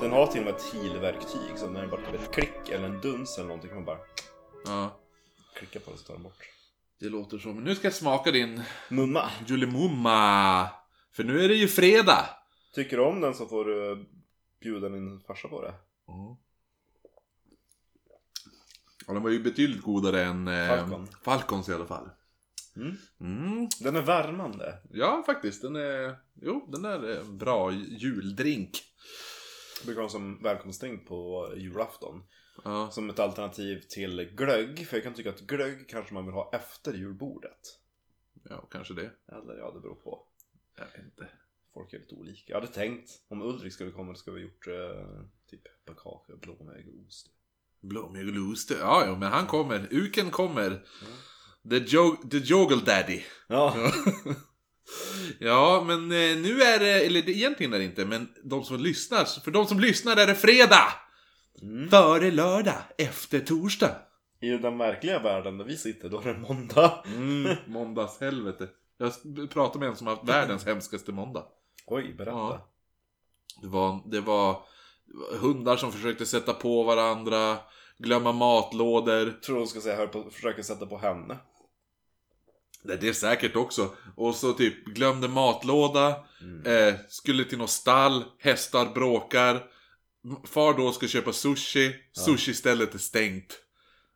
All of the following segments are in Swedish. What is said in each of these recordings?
Den har till och med ett heal-verktyg så när det bara är ett klick eller en duns eller någonting kan man bara Ja, klicka på det så tar den bort. det låter. Men nu ska jag smaka din Mumma! Julimumma. För nu är det ju fredag. Tycker du om den så får du bjuda min farsa på det. Ja, den var ju betydligt godare än eh, Falcon. Falcons i alla fall. Mm. Mm. Den är värmande. Ja, faktiskt. Den är... Jo, den är en bra juldrink. Brukar ha som välkomstdrink på julafton. Ja. Som ett alternativ till glögg. För jag kan tycka att glögg kanske man vill ha efter julbordet. ja, kanske det. Eller ja, det beror på. Jag vet inte. Folk är lite olika. Jag hade tänkt, om Ulrik skulle komma, då skulle vi gjort eh, typ pannkaka, blåmög och ost. Blåmjögelost. Ja, ja, men han kommer. Uken kommer. The, jo- the Joggle Daddy. Ja, Ja, men eh, nu är det, eller egentligen är det inte, men de som lyssnar, för de som lyssnar är det fredag! Mm. Före lördag, efter torsdag. i den verkliga världen där vi sitter, då är det måndag. Mm, måndagshelvete. Jag pratade med en som har haft världens hemskaste måndag. Oj, berätta. Ja. Det var, det var hundar som försökte sätta på varandra, glömma matlådor. Tror hon ska säga, hör på, försöker sätta på henne. Nej, det är säkert också. Och så typ glömde matlåda, eh, skulle till något stall, hästar bråkar. Far då ska köpa sushi, sushi-stället är stängt.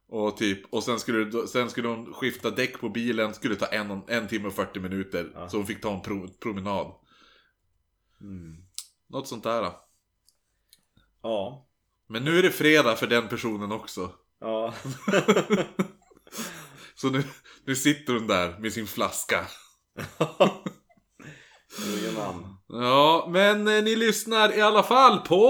Och typ, och sen skulle, sen skulle hon skifta däck på bilen, skulle ta en, en timme och 40 minuter. Ja. Så hon fick ta en pro, promenad. Mm. Något sånt där. Då. Ja. Men nu är det fredag för den personen också. Ja. Så nu, nu sitter hon där med sin flaska. Ja, men eh, ni lyssnar i alla fall på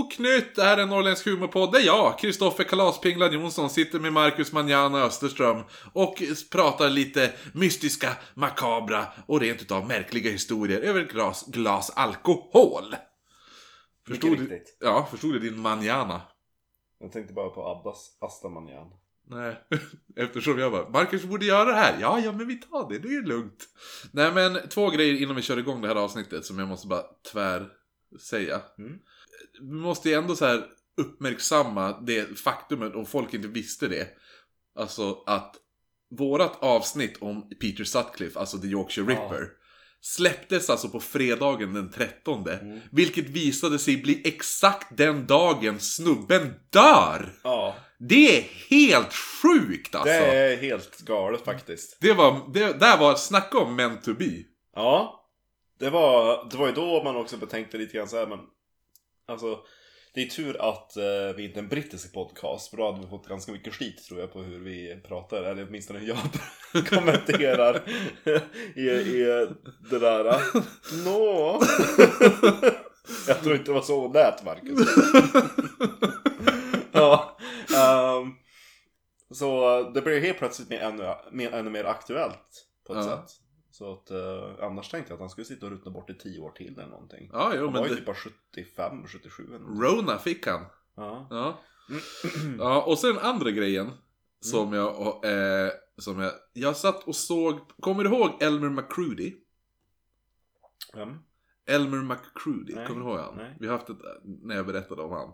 Oknytt. Det här är Norrländsk humorpodd. Där jag, Kristoffer Kalaspinglan Jonsson, sitter med Marcus Manjana Österström och pratar lite mystiska, makabra och rent utav märkliga historier över ett glas, glas alkohol. Förstod du? riktigt. Ja, förstod du din manjana? Jag tänkte bara på Abbas Astamanjan. Nej, eftersom jag bara, Marcus borde göra det här. Ja, ja, men vi tar det, det är lugnt. Nej, men två grejer innan vi kör igång det här avsnittet som jag måste bara tvär säga. Mm. Vi måste ju ändå så här uppmärksamma det faktumet, om folk inte visste det. Alltså att vårat avsnitt om Peter Sutcliffe, alltså The Yorkshire Ja. Ripper, släpptes alltså på fredagen den 13. Mm. Vilket visade sig bli exakt den dagen snubben dör! Ja, Det är helt sjukt alltså! det Det, är helt galet faktiskt. var, det där var, snacka om meant to be. Ja, det var, det var ju då man också betänkte lite grann så här, men alltså det är tur att eh, vi inte är en brittisk podcast för då hade vi fått ganska mycket skit tror jag på hur vi pratar, eller åtminstone hur jag kommenterar i, i det där. Nå. jag tror inte det var så hon lät Marcus. ja, så det blev helt plötsligt mer, ännu, mer, ännu mer aktuellt på ett Ja. sätt. Så att eh, annars tänkte jag att han skulle sitta och ruttna bort i tio år till eller någonting. Ja, jo, Han var men ju det, typ bara 75, 77 eller någonting. Rona fick han. Ja. Ja. ja, och sen andra grejen som jag, eh, som jag, jag satt och såg, kommer du ihåg Elmer McCrudy? Vem? Elmer McCrudy, Nej, kommer du ihåg han? nej. Vi har haft ett, när jag berättade om han.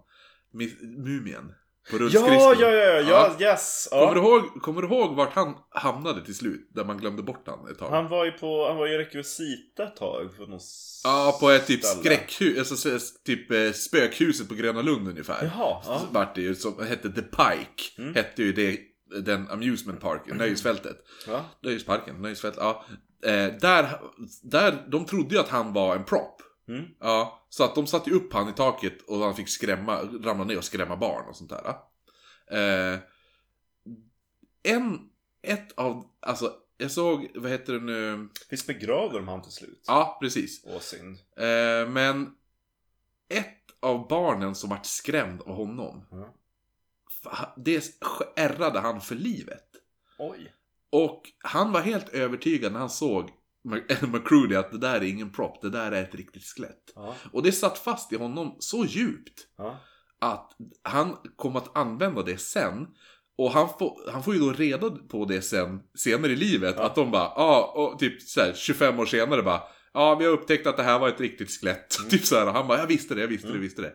Mumien. På Ja, rullskridskor. ja, ja, ja, yes! Ja. Kommer, du ihåg, kommer du ihåg vart han hamnade till slut? Där man glömde bort han ett tag? Han var ju på, han var ju rekvisita ett tag för något Ja, på ett typ skräckhus, alltså så- typ eh, spökhuset på Gröna Lund ungefär. Jaha, ja. Vart det ju, som hette The Pike. Mm. Hette ju det, den amusement park, nöjesfältet. ja. Nöjesparken, nöjesfältet, ja. Eh, där, där, de trodde ju att han var en prop. Mm. Ja, så att de satte upp han i taket och han fick skrämma, ramla ner och skrämma barn och sånt där. Eh, en, ett av, alltså, jag såg, vad heter det nu? Visst begravde de han till slut? Ja, precis. Åh, synd. Eh, men ett av barnen som vart skrämd av honom, fa- det ärrade han för livet. Oj. Och han var helt övertygad när han såg McCrudy att det där är ingen prop, det där är ett riktigt skelett. Ja. Och det satt fast i honom så djupt Ja. att han kom att använda det sen. Och han får, han får ju då reda på det sen, senare i livet, Ja. att de bara, ja, och typ så här, 25 år senare bara, Ja, vi har upptäckt att det här var ett riktigt skelett. Typ så här. Han bara, jag visste det, jag visste det, jag visste det.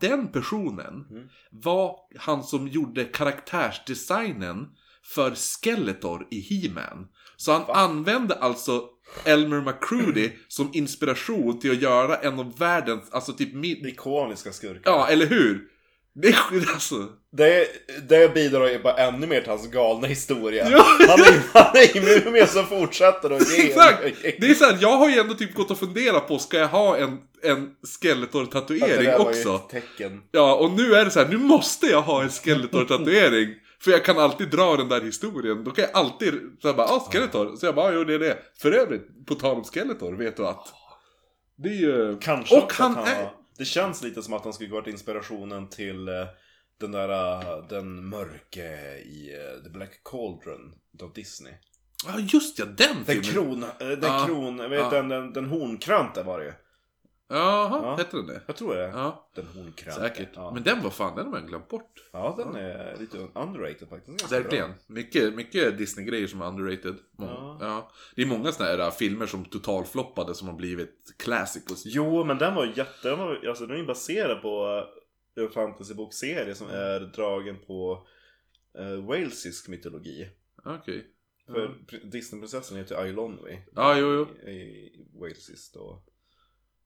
Den personen Mm. var han som gjorde karaktärsdesignen för Skeletor i He-Man. Så han använde alltså Elmer McCrudy som inspiration till att göra en av världens, alltså typ mid... Ikoniska skurkar. Ja, eller hur? Det är alltså. Det, det bidrar ju bara ännu mer till hans galna historia. Ja. Han är, han är immun med som fortsätter att ge. Exakt! Det är så här, jag har ju ändå typ gått och funderat på, ska jag ha en, en Skeletor-tatuering där var ju också? ett tecken. Ja, och nu är det så här, nu måste jag ha en Skeletor-tatuering. För jag kan alltid dra den där historien. Då kan jag alltid, jag bara, ah Skeletor. Så jag bara, ah, jo det är det. För övrigt, på tal om Skeletor, vet du att? Det är ju... Kanske Och han han är- Det känns lite som att han skulle varit inspirationen till eh, den där, eh, den mörke i eh, The Black Cauldron av Disney. Ja, just ja, den Den filmen. kron, eh, den Ja. kron, vet Ja. den, den, den hornkrönte var det ju. Jaha, Ja. hette den det? Jag tror det. Ja, Den hornkrönte. säkert. Ja. Men den var fan, den har man glömt bort. ja, den är lite underrated faktiskt. Verkligen. Mycket, mycket Disney-grejer som är underrated. Ja. Ja. Det är många såna här äh, filmer som totalfloppade som har blivit classicus. Jo, men den var jätte... Den, var, alltså, den är baserad på eh, en fantasybokserie som är dragen på uh, walesisk mytologi. Okej. För Ja. pr- Disneyprinsessan heter Ailonwy. Ja, jo, jo. I, i walesiskt då.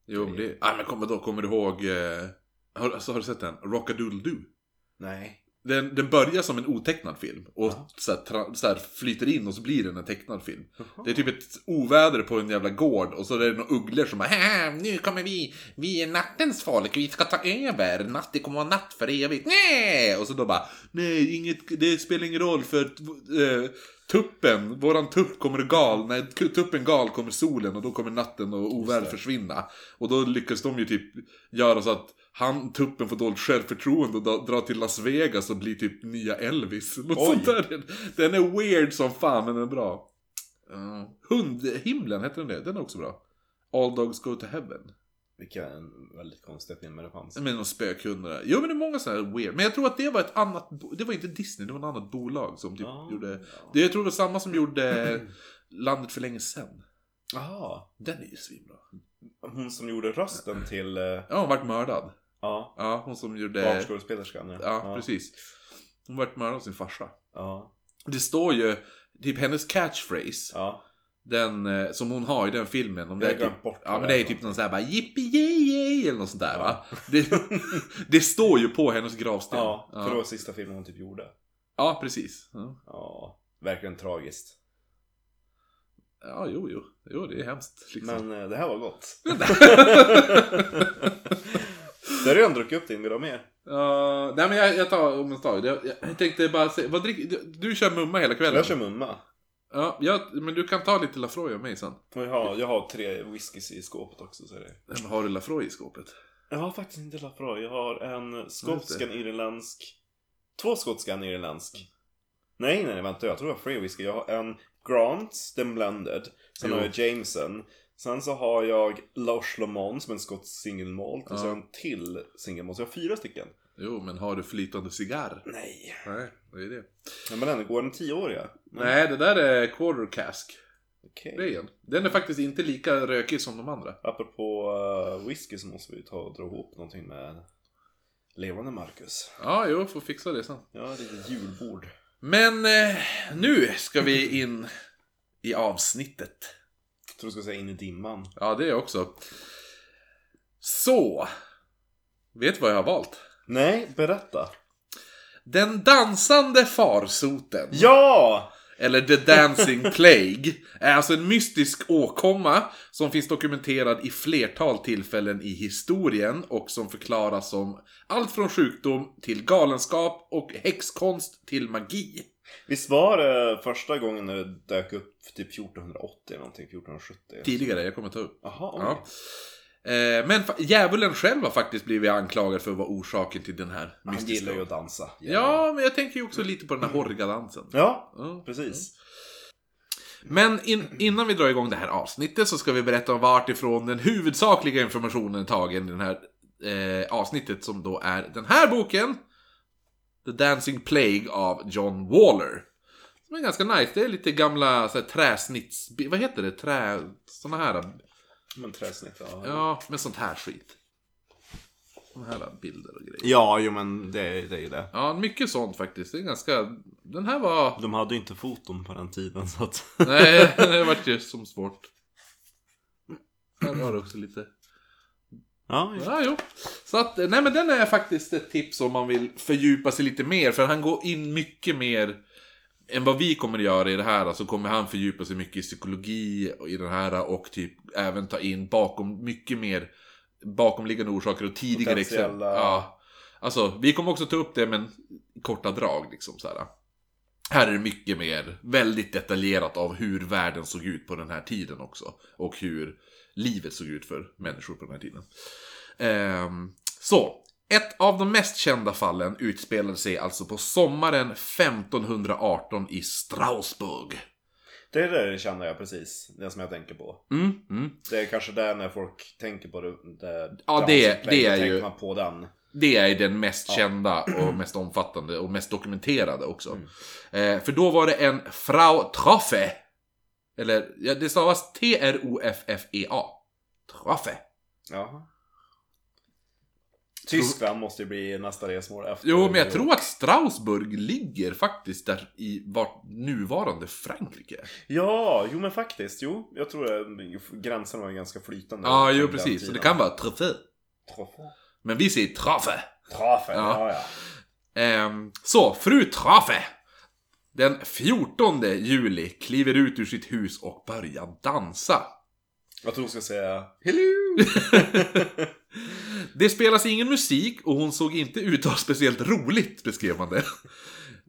Jo, men det... Ah, men kommer, då, kommer du ihåg... Eh, har, alltså, har du sett den? Rockadoodle-doo? Nej. Den, den börjar som en otecknad film och Ja. så, här, tra, så här flyter in och så blir den en tecknad film. Det är typ ett oväder på en jävla gård och så är det några ugglor som bara "Haha, nu kommer vi, vi är nattens folk, vi ska ta över, natt, det kommer vara natt för evigt, nej! Och så då bara, nej, inget, det spelar ingen roll för eh, tuppen, våran tupp kommer gal, när tu- tuppen gal kommer solen och då kommer natten och det. försvinna. Och då lyckas de ju typ göra så att han, tuppen får dåligt självförtroende och dra- drar till Las Vegas och blir typ nya Elvis. Något Oj. sånt där. Den är weird som fan men den är bra. Uh, Hundhimlen, heter den det? Den är också bra. All Dogs Go to Heaven. Vilken väldigt konstig film det fanns. Med någon spökhundar. Jo men det är många sådana här weird. Men jag tror att det var ett annat, det var inte Disney, det var ett annat bolag som typ Ja, gjorde. ja. Det jag tror det var samma som gjorde Landet för länge sedan. Jaha. Den är ju svinbra. Hon som gjorde rösten till... eh, Ja, hon vart mördad. Ja. Ja, hon som gjorde... Barnskådespelerskan ja. Ja, precis. Hon vart mördad av sin farsa. Ja. Det står ju, typ hennes catchphrase, Ja. Den eh, som hon har i den filmen. Om det är typ, bort ja men det det är typ någon sån här bara yippee eller något sånt där va. Det, det står ju på hennes gravsten. Ja, för det ja. var sista filmen hon typ gjorde. ja precis. Ja. Ja, verkligen tragiskt. ja, jo, jo. Jo, det är hemskt. Liksom. Men eh, det här var gott. det har du redan druckit upp din, vill du ha mer? Ja, nej men jag, jag tar om en stad. Jag, jag tänkte bara se, vad drick, du, du kör mumma hela kvällen? Jag kör mumma. Ja, jag, men du kan ta lite Lafroy av mig sen. Jag har, jag har tre whiskys i skåpet också. Så är det. Men har du Lafroy i skåpet? Jag har faktiskt inte Lafroy. Jag har en skotsk, en irländsk. Två skotska, en irländsk. Nej, nej, vänta. Jag tror jag har fler whisky. Jag har en Grant, den blended. Sen Jo. har jag Jameson. Sen så har jag Loch Lomond som en skotsk single malt. Och så Ja. en till single malt. Så jag har fyra stycken. Jo, men har du flytande cigarr? Nej. Nej, det är det. Ja, men den går den tioåriga? Nej, det där är quarter cask. Okej. Grejen. Den är faktiskt inte lika rökig som de andra. Apropå uh, whisky så måste vi ta och dra ihop någonting med levande Marcus. Ja, jo, får fixa det sen. Ja, lite julbord. Men eh, nu ska vi in i avsnittet. Jag tror du ska säga in i dimman. Ja, det är också. Så. Vet du vad jag har valt? Nej, berätta. Den dansande farsoten. Ja! Eller The Dancing Plague, är alltså en mystisk åkomma som finns dokumenterad i flertal tillfällen i historien och som förklaras som allt från sjukdom till galenskap och häxkonst till magi. Visst var det första gången när det dök upp typ 1480 eller någonting? 1470? Tidigare, jag kommer ta upp. Jaha, oj. Ja. Eh, Men djävulen själv har faktiskt blivit anklagad för att vara orsaken till den här Han mystiska... gillar ju att dansa. Ja, men jag tänker ju också lite på den här horgadansen. Ja, Ja. precis. Men in, innan vi drar igång det här avsnittet så ska vi berätta om vart ifrån den huvudsakliga informationen är tagen i det här eh, avsnittet som då är den här boken. The Dancing Plague av John Waller. Som är ganska nice. Det är lite gamla så här, träsnitts... Vad heter det? Trä... Såna här... Men träsnitt, ja. Ja, med sånt här skit. Såna här bilder och grejer. Ja, jo men det, det är ju det. Ja, mycket sånt faktiskt. Det är ganska... Den här var... De hade ju inte foton på den tiden så att... Nej, det vart ju som svårt. Här har du också lite... Ja, ja. Ja, jo. Så att, nej men den är faktiskt ett tips om man vill fördjupa sig lite mer. För han går in mycket mer än vad vi kommer att göra i det här. Så kommer han fördjupa sig mycket i psykologi i den här och typ även ta in bakom mycket mer bakomliggande orsaker och tidigare exempel. Ja. Alltså, vi kommer också ta upp det men korta drag liksom så här. Här är det mycket mer, väldigt detaljerat av hur världen såg ut på den här tiden också. Och hur livet såg ut för människor på den här tiden. Ehm, så, ett av de mest kända fallen utspelade sig alltså på sommaren 1518 i Strasbourg. Det är det känner jag precis. Det som jag tänker på. Mm, mm. Det är kanske där när folk tänker på det. det Ja, det- det är ju- man på den. Det är den mest kända och mest omfattande och mest dokumenterade också. Mm. Eh, för då var det en Frau Troffe. Eller, ja, det stavas T-R-O-F-F-E-A. Troffe. Jaha. Tyskland måste ju bli nästa resmål efter. Jo, men jag tror att Strasbourg ligger faktiskt där i vart nuvarande Frankrike. Ja, jo men faktiskt. Jo, jag tror att gränserna var ganska flytande. Ja, jo precis. Så det kan vara Troffe. Troffe. Men vi säger Troffe. Trafe, Ja. ja ja. Ehm, så, fru Troffe. Den 14 juli kliver ut ur sitt hus och börjar dansa. Jag tror hon ska säga Hello! Det spelas ingen musik och hon såg inte ut att ha speciellt roligt, beskrev man det.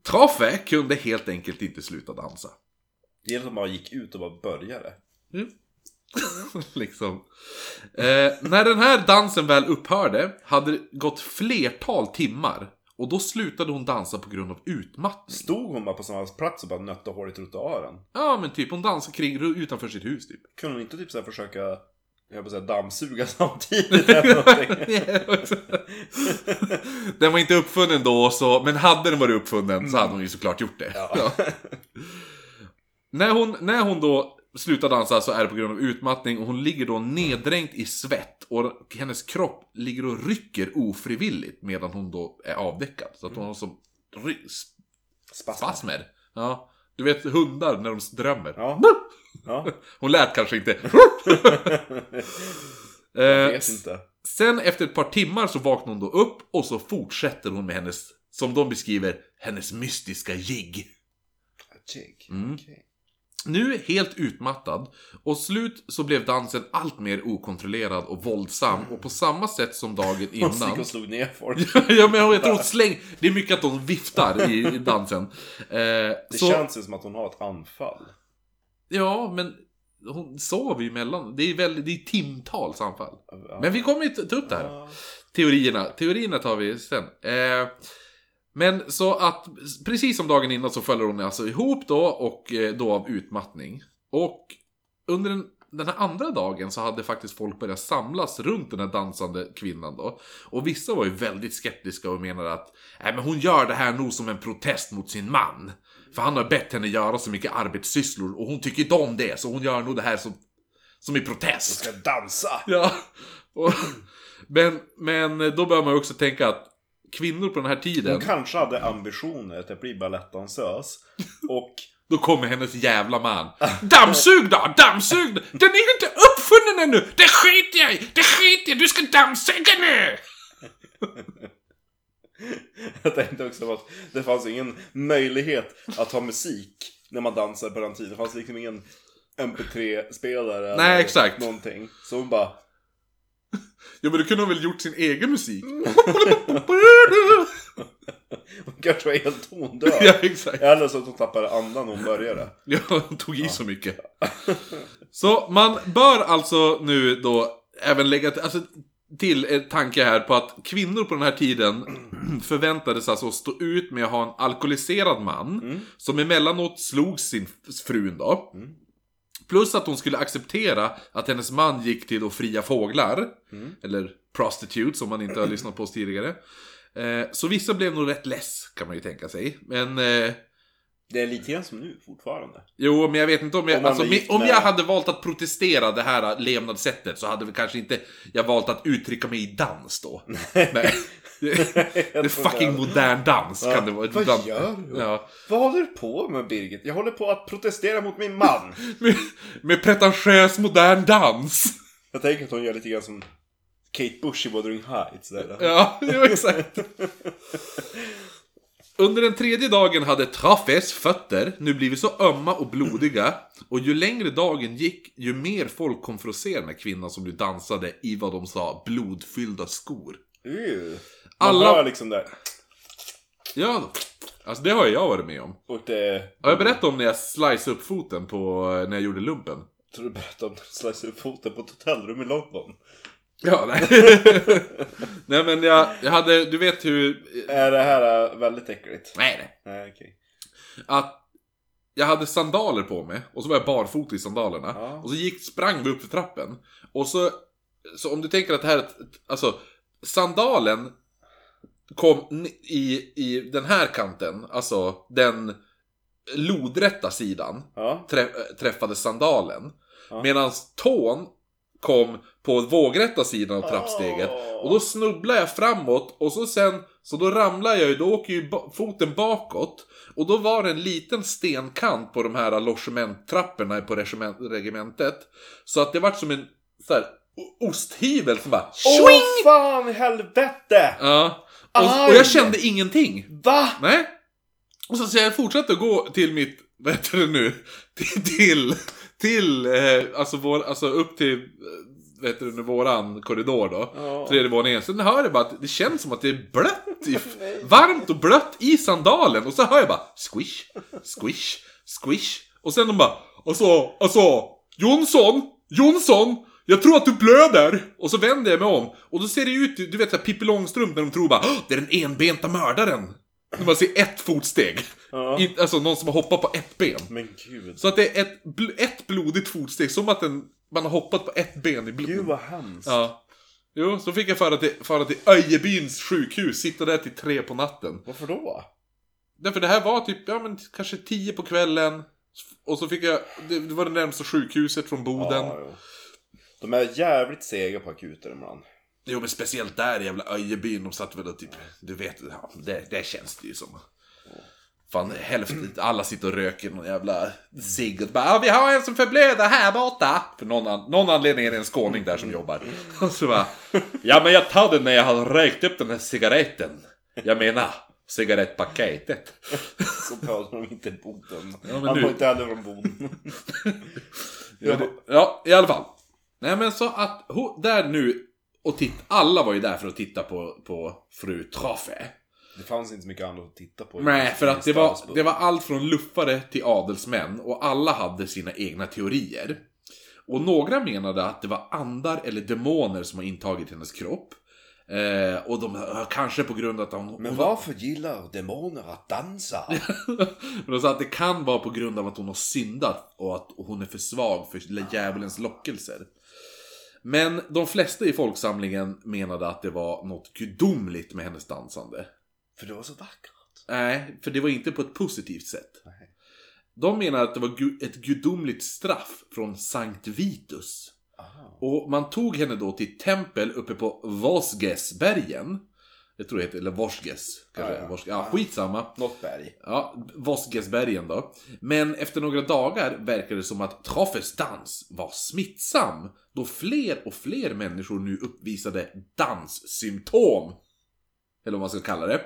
Troffe kunde helt enkelt inte sluta dansa. Det är som bara gick ut och bara började. liksom. Eh, när den här dansen väl upphörde hade det gått flertal timmar. Och då slutade hon dansa på grund av utmattning. Stod hon bara på samma plats och bara nötte hål i trottoaren? Ja, men typ hon dansade kring utanför sitt hus typ. Kunde hon inte typ så försöka, jag höll på att säga dammsuga samtidigt eller någonting? den var inte uppfunnen då, så, men hade den varit uppfunnen så hade hon ju såklart gjort det. Ja. När, hon, när hon då slutar dansa så är det på grund av utmattning och hon ligger då neddränkt i svett och hennes kropp ligger och rycker ofrivilligt medan hon då är avdäckad. Så att hon har som ry- Spasm. spasmer. Ja. Du vet hundar när de drömmer. Ja. Ja, Hon lät kanske inte. jag Eh, vet inte. Sen efter ett par timmar så vaknar hon då upp och så fortsätter hon med hennes, som de beskriver, hennes mystiska jigg. Jig. Mm. Okej. Nu helt utmattad och slut så blev dansen allt mer okontrollerad och våldsam och på samma sätt som dagen Hon gick innan. och slog ner folk. ja men jag tror hon släng... Det är mycket att de viftar i, i dansen. Eh, Det så, känns ju som att hon har ett anfall. Ja men hon sover ju emellan. Det är, väldigt, det är timtals anfall. Ja. Men vi kommer ju ta upp det här. Ja. Teorierna. Teorierna tar vi sen. Eh, men så att precis som dagen innan så faller hon alltså ihop då och eh, då av utmattning. Och under den, den här andra dagen så hade faktiskt folk börjat samlas runt den här dansande kvinnan då. Och vissa var ju väldigt skeptiska och menade att Nej men hon gör det här nog som en protest mot sin man. För han har bett henne göra så mycket arbetssysslor och hon tycker inte om det så hon gör nog det här som, som i protest. Ska dansa! Ja. Och, men, men då bör man ju också tänka att kvinnor på den här tiden, Hon kanske hade ambitioner att bli balettdansös. Och då kommer hennes jävla man. Dammsug då! Dammsug! då! Den är ju inte uppfunnen ännu! Det skiter jag i! Det skiter jag i! Du ska dammsuga nu! jag tänkte också att det fanns ingen möjlighet att ha musik när man dansar på den tiden. Det fanns liksom ingen MP3-spelare Nej, eller exakt. någonting. Så hon bara... Ja men då kunde hon väl gjort sin egen musik? Hon kanske var helt tondöv. ja exakt. Eller så att hon tappade andan när hon började. Ja, hon tog i så mycket. Så man bör alltså nu då även lägga till, alltså, till tanke här på att kvinnor på den här tiden förväntades alltså stå ut med att ha en alkoholiserad man som emellanåt slog sin frun då. Plus att hon skulle acceptera att hennes man gick till då fria fåglar. Eller prostitutes om man inte har lyssnat på oss tidigare. Eh, så vissa blev nog rätt less kan man ju tänka sig. Men eh, Det är lite grann som nu fortfarande. Jo, men jag vet inte om jag... Om alltså, gift om med- jag hade valt att protestera det här levnadssättet så hade vi kanske inte jag valt att uttrycka mig i dans då. Nej. Det, är fucking modern dans kan det vara. Vad Ibland- gör du? Ja. Vad håller du på med Birgit? Jag håller på att protestera mot min man. Med, med pretentiös modern dans. Jag tänker att hon gör lite grann som Kate Bush i Wuthering Heights. Där. Ja, jo, exakt. Under den tredje dagen hade Traffes fötter nu blivit så ömma och blodiga och ju längre dagen gick, ju mer folk kom för att se den här kvinnan som nu dansade i vad de sa blodfyllda skor. Uh. Man Alla- hör liksom där. Ja, alltså det har jag varit med om. Och det... Har jag berättat om när jag sliceade upp foten på, när jag gjorde lumpen? Tror du berättade om att du sliceade upp foten på ett hotellrum i London. Ja, nej. nej men jag, jag hade, du vet hur... Är det här äh, väldigt äckligt? Nej, nej. Nej, okej. att jag hade sandaler på mig och så var jag barfota i sandalerna. Ja. Och så gick, sprang vi upp för trappen. Och så, så om du tänker att det här alltså sandalen kom i, i den här kanten, alltså den lodrätta sidan Ja. trä, träffade sandalen. Ja. Medan tån kom på vågrätta sidan av trappsteget. Åh. Och då snubblar jag framåt och så sen, så då ramlar jag ju, då åker ju foten bakåt. Och då var det en liten stenkant på de här logementtrapporna på regementet. Så att det vart som en så här, osthyvel som bara Åh fan i helvete! Ja. Och, och jag kände ingenting. Va? Nej. Och så, så jag fortsatte att gå till mitt, vad heter det nu? Till, till, till eh, alltså, vår, alltså upp till, eh, vad heter det nu, våran korridor då. Ja. Tredje våningen. Sen hör jag bara att det känns som att det är blött, i, varmt och blött i sandalen. Och så hör jag bara squish, squish, squish. Och sen de bara, alltså, alltså, Jonsson, Jonsson, jag tror att du blöder! Och så vänder jag mig om. Och då ser det ut, du vet såhär Pippi Långstrump när de tror bara, "Åh, det är den enbenta mördaren. När man ser ett fotsteg. Ja. In, alltså någon som har hoppat på ett ben. Men gud. Så att det är ett, ett blodigt fotsteg, som att en, man har hoppat på ett ben i blod. Gud vad hemskt. Ja. Jo, så fick jag fara till, fara till Öjebyns sjukhus, sitta där till tre på natten. Varför då? Därför det här var typ, ja men kanske tio på kvällen. Och så fick jag, det, var det närmsta sjukhuset från Boden. Ja. De är jävligt sega på akuter ibland. Jo men speciellt där i jävla Öjebyn, de satt väl och typ, du vet, ja, det, det känns det ju som. Fan, hälften, alla sitter och röker någon jävla cigg och bara "Ja, vi har en som förblöder här borta. För någon, an, någon anledning är det en skåning där som jobbar. Och så bara, ja men jag tar den när jag har rökt upp den här cigaretten. Jag menar, cigarettpaketet. Så pratar de inte Boden. men Han nu- var inte heller från Boden. Ja, det, ja, i alla fall. Nej men så att, där nu, och titt, alla var ju där för att titta på, på fru Traffe. Det fanns inte så mycket annat att titta på. Nej, för att det var, det var allt från luffare till adelsmän och alla hade sina egna teorier. Och några menade att det var andar eller demoner som har intagit hennes kropp. Eh, och de, eh, kanske på grund av att hon... Men varför gillar demoner att dansa? Men de sa att det kan vara på grund av att hon har syndat och att hon är för svag för djävulens lockelser. Men de flesta i folksamlingen menade att det var något gudomligt med hennes dansande. För det var så vackert. Nej, för det var inte på ett positivt sätt. Nej. De menar att det var ett gudomligt straff från Sankt Vitus. Aha. Och man tog henne då till tempel uppe på Vosgesbergen. Jag tror det heter, eller Vosges. Kanske. Ja, ja. Vosges- ja, skitsamma. Något berg. Ja, Vosgesbergen då. Men efter några dagar verkade det som att Traffes dans var smittsam. Då fler och fler människor nu uppvisade danssymptom. Eller vad man ska kalla det.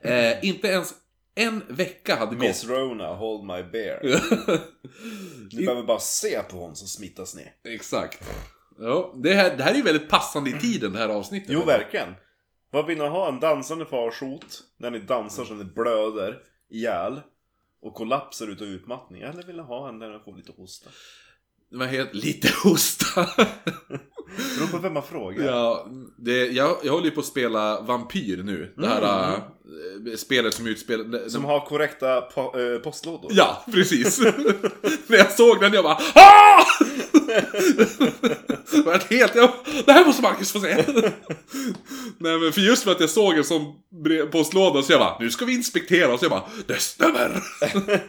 Eh, inte ens en vecka hade gått. Miss Rona, hold my bear. Du behöver bara se på hon som smittas ner. Exakt. Ja, det, här, det här är ju väldigt passande i tiden, det här avsnittet. Jo, verkligen. Vad vill ni ha? En dansande farsot? När ni dansar så ni blöder ihjäl? Och kollapsar utav utmattning? Eller vill ni ha en där ni får lite hosta? Vad heter Lite hosta. Beror på vem man frågar. ja, det, jag, jag håller ju på att spela Vampyr nu. Det här... Mm. Äh, eh, spelet som utspelar... Som har korrekta po eh, postlådor. Ja, precis. När jag såg den, jag bara ah! Var helt, jag, det här måste Marcus få se. Nej men för just för att jag såg en sån postlåda så jag bara, nu ska vi inspektera. Och så jag bara, det stämmer.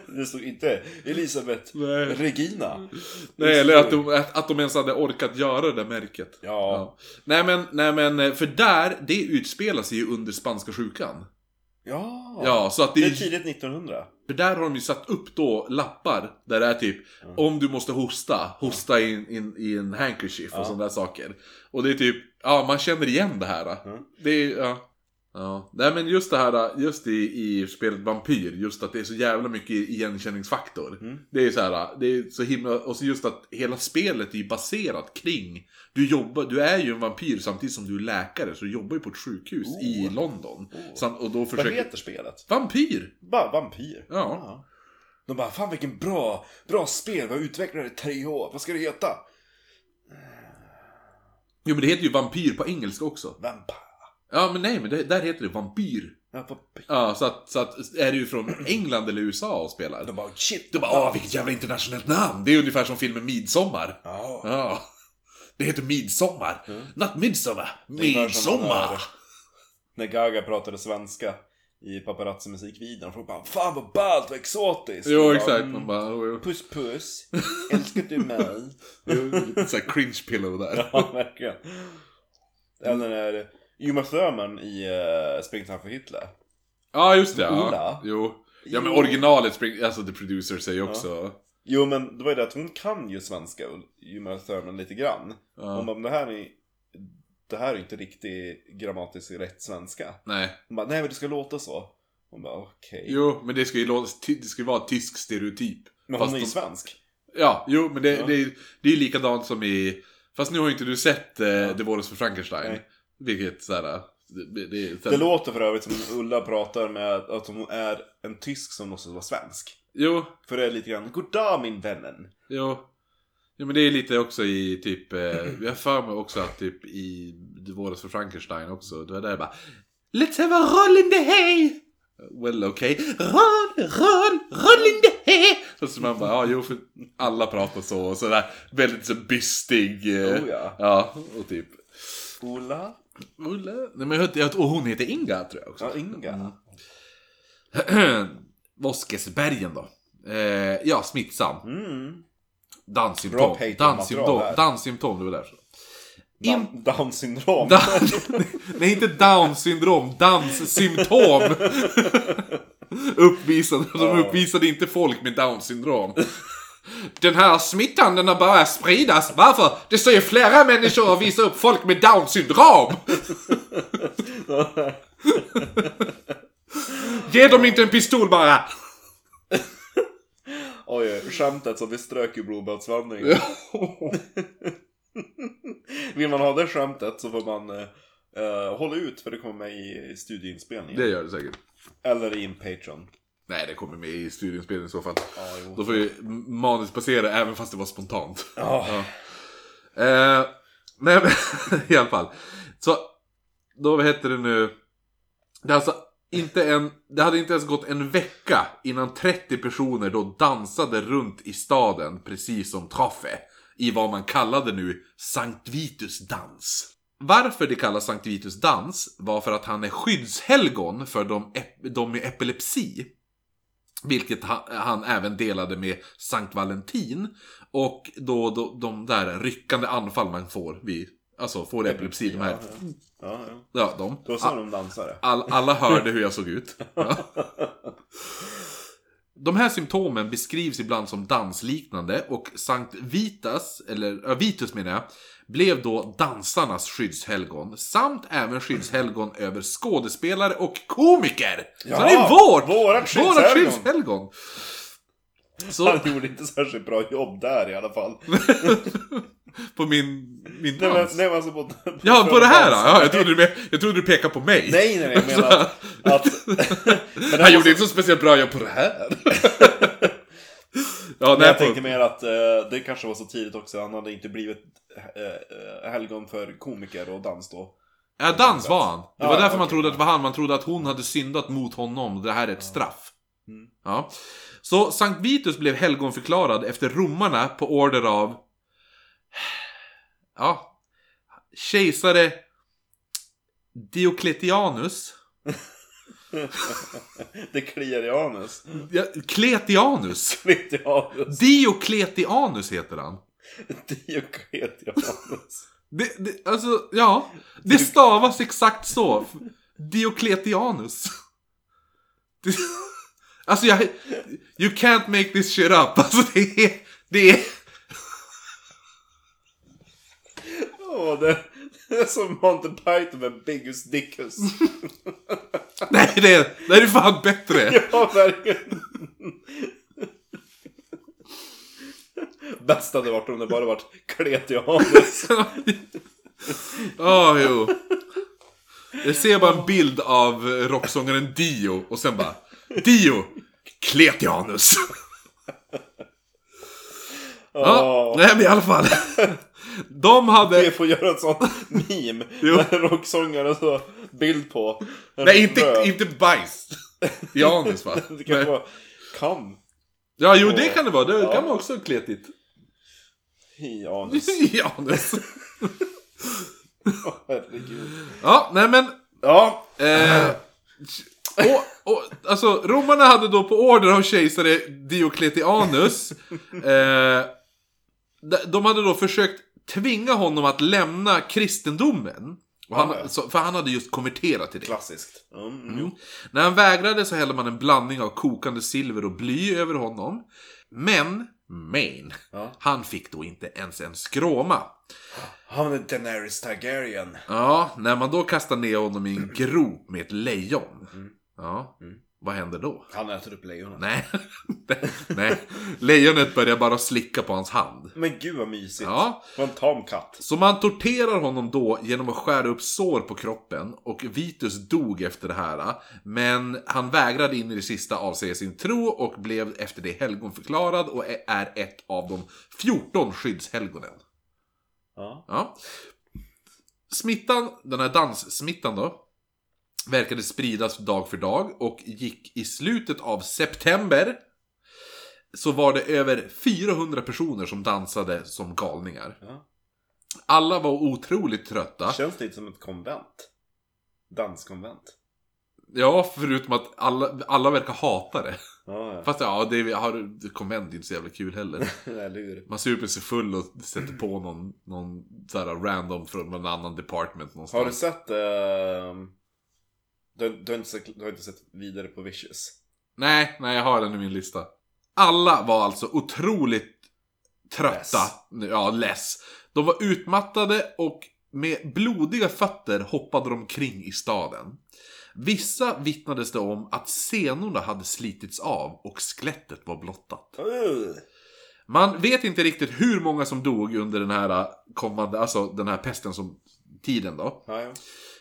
Det stod inte Elisabeth Nej. Regina. Nej, eller att de, att, att de ens hade orkat göra det där märket. Ja. Nej men, nej men, för där, det utspelar sig ju under spanska sjukan. Ja. Ja, så att det Det är tidigt 1900. För där har de ju satt upp då lappar där det är typ Om du måste hosta, hosta i, en- in, i en handkerchief och Ja. sådana där saker. Och det är typ, ja man känner igen det här. Mm. Det är, ja. Ja, nej men just det här, just i, i spelet Vampyr, just att det är så jävla mycket igenkänningsfaktor. Mm. Det är så här, det är så himla, och så just att hela spelet är ju baserat kring, du jobbar, du är ju en vampyr samtidigt som du är läkare, så du jobbar ju på ett sjukhus i London. Oh. Sam- och då Vad försöker... heter spelet? Vampyr! Bara vampyr. Ja. De bara, fan vilken bra, bra spel, vi har utvecklat det i tre år, vad ska det heta? Jo men det heter ju vampyr på engelska också. Vampire. Ja men nej men det, där heter det vampyr. Ja, vampyr. Ja så att, så att är du från England eller USA och spelar. De bara, shit. Du bara åh vilket jävla internationellt namn. Det är ungefär som filmen Midsommar. Ja. Ja. Det heter Midsommar. Not Midsommar. Midsommar. när- När Gaga pratade svenska i paparazzi-musikvideon. Folk bara, fan vad ballt, vad exotiskt. Jo exakt. mm, Man bara, oh, jo. Puss puss, älskar du mig? Jo, lite såhär cringe pillow där. ja, verkligen. Eller när Uma Thurman i uh, Springtime för Hitler. Ja just det. Ja. Jo. Ja men originalet, spring, alltså the producer säger också. Jo men det var ju det att hon kan ju svenska, Uma Thurman, lite grann. Ja. Hon bara, det här är det här är inte riktigt grammatiskt rätt svenska. Nej. Hon bara, nej men det ska låta så. Hon bara, okej. Jo men det ska ju låta, det ska vara tysk stereotyp. Men Fast hon är ju svensk. Ja, jo men det, Ja. det, det är ju likadant som i... Fast nu har ju inte du sett eh, Ja. The Wars för Frankenstein. Nej. Vilket såhär... Det, det, det, Det låter för övrigt som Ulla pratar med att hon är en tysk som låtsas vara svensk. Jo, För det är lite grann, goddag min vännen. jo. Jo men det är lite också i typ... Eh, jag har för mig också att typ i Wars för Frankenstein också. Då är det bara... Let's have a roll in the hay! Well okay. Roll, roll, roll in the hay! Så, så man bara, ja jo för alla pratar så. Och sådär väldigt så bystig. Eh, Oh ja. Ja, och typ... Ola? Ulla? Nej, men jag hörde, och hon heter Inga tror jag också. Ja, Inga. Voskesbergen då. Eh, ja, smittsam. Mm. Danssymptom. Danssymptom. Danssymptom, det var därför. In- Down, syndrom. Dan- Nej, inte down syndrom. Danssymptom. uppvisade, de uppvisade inte folk med down syndrom. Den här smittan den har börjat spridas. Varför? Det står ju flera människor och visar upp folk med down syndrom. Ge dem inte en pistol bara. Oj, skämtet som vi strök i blodbadsvandringen. Vill man ha det skämtet så får man eh, hålla ut för det kommer med i studieinspelningen. Det gör det säkert. Eller i en Patreon. Nej, det kommer med i studieinspelningen i så fall. Ja. Då får vi manusbasera även fast det var spontant. Ja. Eh, nej men i alla fall. Så, då vad heter det nu? Det, är alltså inte en, det hade inte ens gått en vecka innan 30 personer då dansade runt i staden precis som Troffe. I vad man kallade nu Sankt Vitus dans. Varför det kallas Sankt Vitus dans var för att han är skyddshelgon för de, de med epilepsi. Vilket han, han även delade med Sankt Valentin. Och då, då de där ryckande anfall man får vid, alltså får epilepsi, de här, Ja, ja. ja. ja de. Då sa de dansare. All, alla hörde hur jag såg ut. Ja. De här symptomen beskrivs ibland som dansliknande och Sankt Vitas, eller Vitus menar jag, blev då dansarnas skyddshelgon. Samt även skyddshelgon över skådespelare och komiker! Ja, så det är vårt! vårat skyddshelgon. Vårat skyddshelgon! Så Han gjorde inte särskilt bra jobb där i alla fall. på min, min Nej men, dans. nej, men alltså på, på Ja, på det här då? Ja, jag, trodde du, jag trodde du pekade på mig. Nej, nej, nej, jag menar att... att men Han gjorde måste- inte så speciellt bra jobb på det här. Ja, Men jag tänkte mer att eh, det kanske var så tidigt också. Han hade inte blivit eh, eh, helgon för komiker och dans då. Ja, dans var han. Det var Ja, därför man okej. trodde att det var han. Man trodde att hon hade syndat mot honom. Det här är ett straff. Mm. Ja. Så Sankt Vitus blev helgonförklarad efter romarna på order av... Ja. Kejsare Diocletianus. Det kliar i anus. Ja, Kletianus. Kliar i anus. Diocletianus heter han. Dioklet i anus. Det, det, alltså, ja. Det stavas exakt så. Diocletianus. Det, alltså jag... You can't make this shit up. Alltså det är... Det är... Åh, det, som Monty Python med Biggus Dickus. Nej, det är, det är fan bättre. ja, verkligen. Bäst hade varit om det bara varit klet anus. Ja, jo. Jag ser bara en bild av rocksångaren Dio och sen bara Dio, Kletianus. Ja, nej men i alla fall. De Vi hade... får göra en sån meme. Jo. Med en rocksångare så bild på. Nej, inte, inte bajs. I anus va? Det kan Nej. vara kam Ja, jo det kan det vara. Det Ja. kan vara också kletigt. i anus. I anus. Herregud. Ja, nej men... Ja, Eh, och, och, alltså, romarna hade då på order av kejsare Diocletianus eh, De hade då försökt tvinga honom att lämna kristendomen. Han, Ja, ja. så, för han hade just konverterat till det. klassiskt. Mm, Mm. jo. När han vägrade så hällde man en blandning av kokande silver och bly över honom. Men, men, Ja. han fick då inte ens en skråma. Han är Daenerys Targaryen. Ja, när man då kastar ner honom i en grop med ett lejon. Mm. Ja, vad händer då? Han äter upp lejonen. Nej, nej. Lejonet börjar bara slicka på hans hand. Men gud vad mysigt. Ja. Vad en tam katt. Så man torterar honom då genom att skära upp sår på kroppen och Vitus dog efter det här. Men han vägrade in i det sista avsäga sin tro och blev efter det helgonförklarad och är ett av de 14 skyddshelgonen. Ja. Ja. Smittan, den här danssmittan då, verkade spridas dag för dag och gick i slutet av september så var det över 400 personer som dansade som galningar. Ja. Alla var otroligt trötta. Känns lite som ett konvent. Danskonvent. Ja, förutom att alla, alla verkar hata det. Ja, Fast ja, det har konvent är inte så jävla kul heller. ja. Man super sig full och sätter på någon, någon så här random från en annan department någonstans. Har du sett... ehm, du, du, har inte sett du har inte sett vidare på Vicious? Nej, nej jag har den i min lista. Alla var alltså otroligt trötta. Less. Ja, less. De var utmattade och med blodiga fötter hoppade de omkring i staden. Vissa vittnades det om att senorna hade slitits av och skelettet var blottat. Uh. Man vet inte riktigt hur många som dog under den här kommande, alltså den här pesten som tiden då. Ja, ja.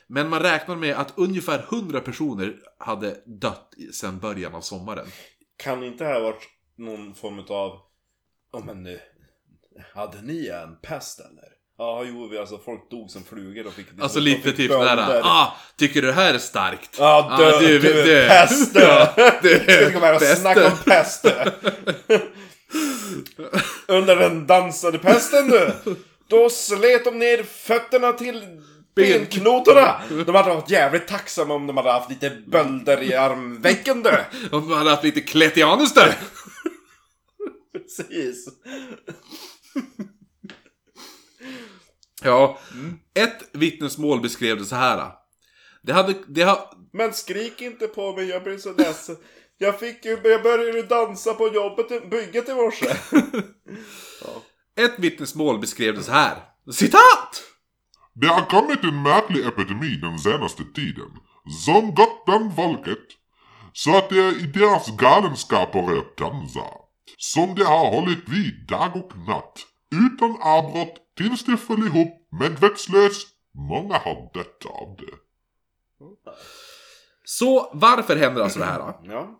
Men man räknar med att ungefär 100 personer hade dött sedan början av sommaren. Kan inte det här varit någon form av... Ja men nu... Hade ni en pest eller? Ja, jo, vi, alltså folk dog som flugor och fick... Alltså de lite typ sådär, ah, tycker du det här är starkt? Ja, dö, Ah, du, du, pest du! Ja, Du ska komma här och pest, snacka om pest! Under den dansade pesten du! Då slet de ner fötterna till benknotorna! De hade varit jävligt tacksamma om de hade haft lite bölder i armvecken du! Om man hade haft lite kletianus där! Precis. Ja, ett vittnesmål beskrev det så här. Det hade, det har, Men skrik inte på mig, jag blir så ledsen. Jag fick ju, jag började ju dansa på jobbet, bygget i morse. ett vittnesmål beskrev det så här. Citat! Det har kommit en märklig epidemi den senaste tiden, som gått bland folket, så att de i deras galenskap har börjat dansa, som de har hållit vid dag och natt, utan avbrott tills de föll ihop medvetslös. Många har dött av det. Så varför händer alltså det här då? Ja.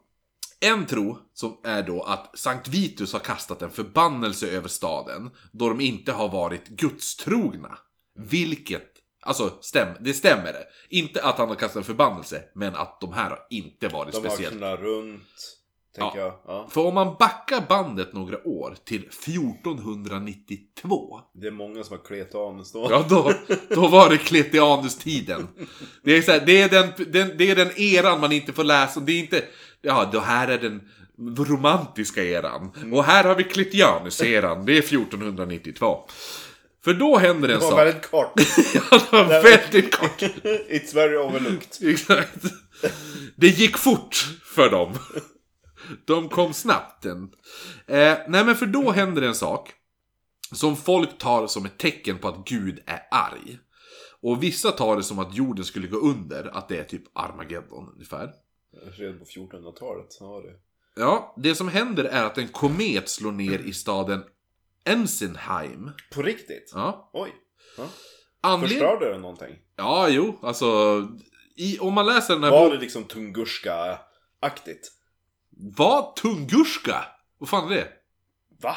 En tro som är då att Sankt Vitus har kastat en förbannelse över staden då de inte har varit gudstrogna. Vilket Alltså, stäm, det stämmer det. Inte att han har kastat en förbannelse, men att de här har inte varit De har speciellt. knullat runt, tänker jag. Ja. För om man backar bandet några år till 1492. Det är många som har kletat anus då. Ja, då, då var det Kletianus-tiden. Det är, så här, det, är den, den, det är den eran man inte får läsa. Det är inte... Ja, det här är den romantiska eran. Och här har vi Kletianus-eran. Det är 1492. För då händer en Det var sak. väldigt kort. Ja, det var väldigt kort. It's very overlooked. Exakt. Det gick fort för dem. De kom snabbt. Eh, nej men för då händer en sak. Som folk tar som ett tecken på att Gud är arg. Och vissa tar det som att jorden skulle gå under. Att det är typ Armageddon ungefär. Redan på 1400-talet. Ja, det. Ja, det som händer är att en komet slår ner i staden Ensenheim. På riktigt? Ja. Oj. Ja. Anled... Förstörde den någonting? Ja, jo, alltså... I, om man läser den här Var det liksom Tunguska-aktigt? Vad? Tunguska? Vad fan är det? Va?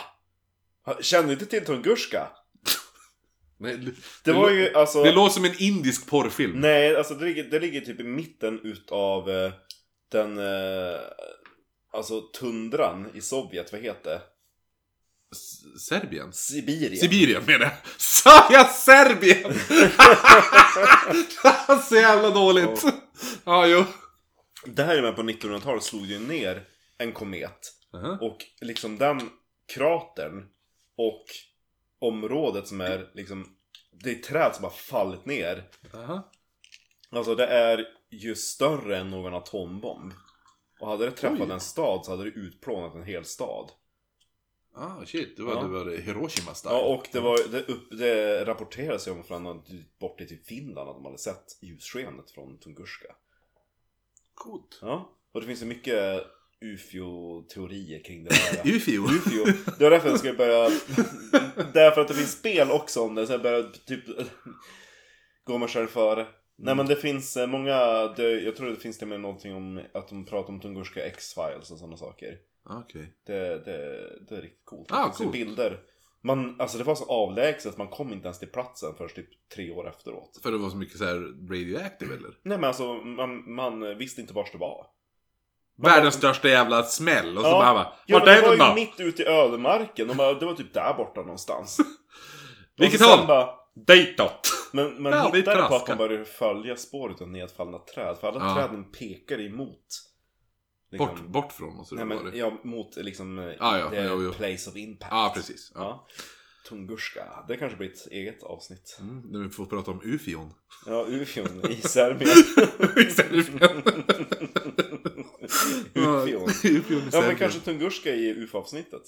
Kände du inte till Tunguska? Nej, Det var ju alltså... Det låter som en indisk porrfilm. Nej, alltså det ligger, det ligger typ i mitten utav eh, den... Eh, alltså tundran i Sovjet, vad heter det? Serbien? Sibirien. Sibirien menar jag. Sa jag Serbien? Så jävla dåligt. Ja, jo. det här är med på 1900-talet slog ju ner en komet. Aha. Och liksom den kratern och området som är liksom... Det är träd som har fallit ner. Aha. Alltså det är ju större än någon atombomb. Och hade det träffat Oj. en stad så hade det utplånat en hel stad. Ah, shit. Det var, Ja. det var Hiroshima style. Ja, och det, var, det, upp, det rapporterades ju om från bort till Finland att de hade sett ljusskenet från Tunguska. Coolt. Ja, och det finns ju mycket UFO-teorier kring det där. Ufio. UFO. Det var därför jag skulle börja... därför att det finns spel också om det, så jag började typ gå mig själv före. Nej men det finns eh, många, det, jag tror det finns det med någonting om att de pratar om Tunguska X-Files och sådana saker. Okej. Det, det, det är riktigt coolt. Ah, coolt. bilder. Man, alltså det var så avlägset, man kom inte ens till platsen först typ tre år efteråt. För det var så mycket så här radioactive eller? Nej men alltså, man, man visste inte vars det var. Världens största jävla smäll. Och så Ja. bara bara, Ja, Vart är det var den ju då? mitt ute i ödemarken. De bara, det var typ där borta någonstans. Vilket Och håll? Bara, Ditåt. men man Ja, hittade på att man började följa spåret av nedfallna träd. För alla Ja. träden pekar emot. Liksom- Bort, bort från oss. Nej, var men, det. ja, mot liksom eh, Ja, ja, jo. place of impact. Ja, precis. Ja. Ja. Tunguska. Det kanske blir ett eget avsnitt. Mm, när vi får prata om ufion. Ja, Ufion i Serbien. I Serbien. Ufion. Ja, men kanske Tunguska i UFO-avsnittet.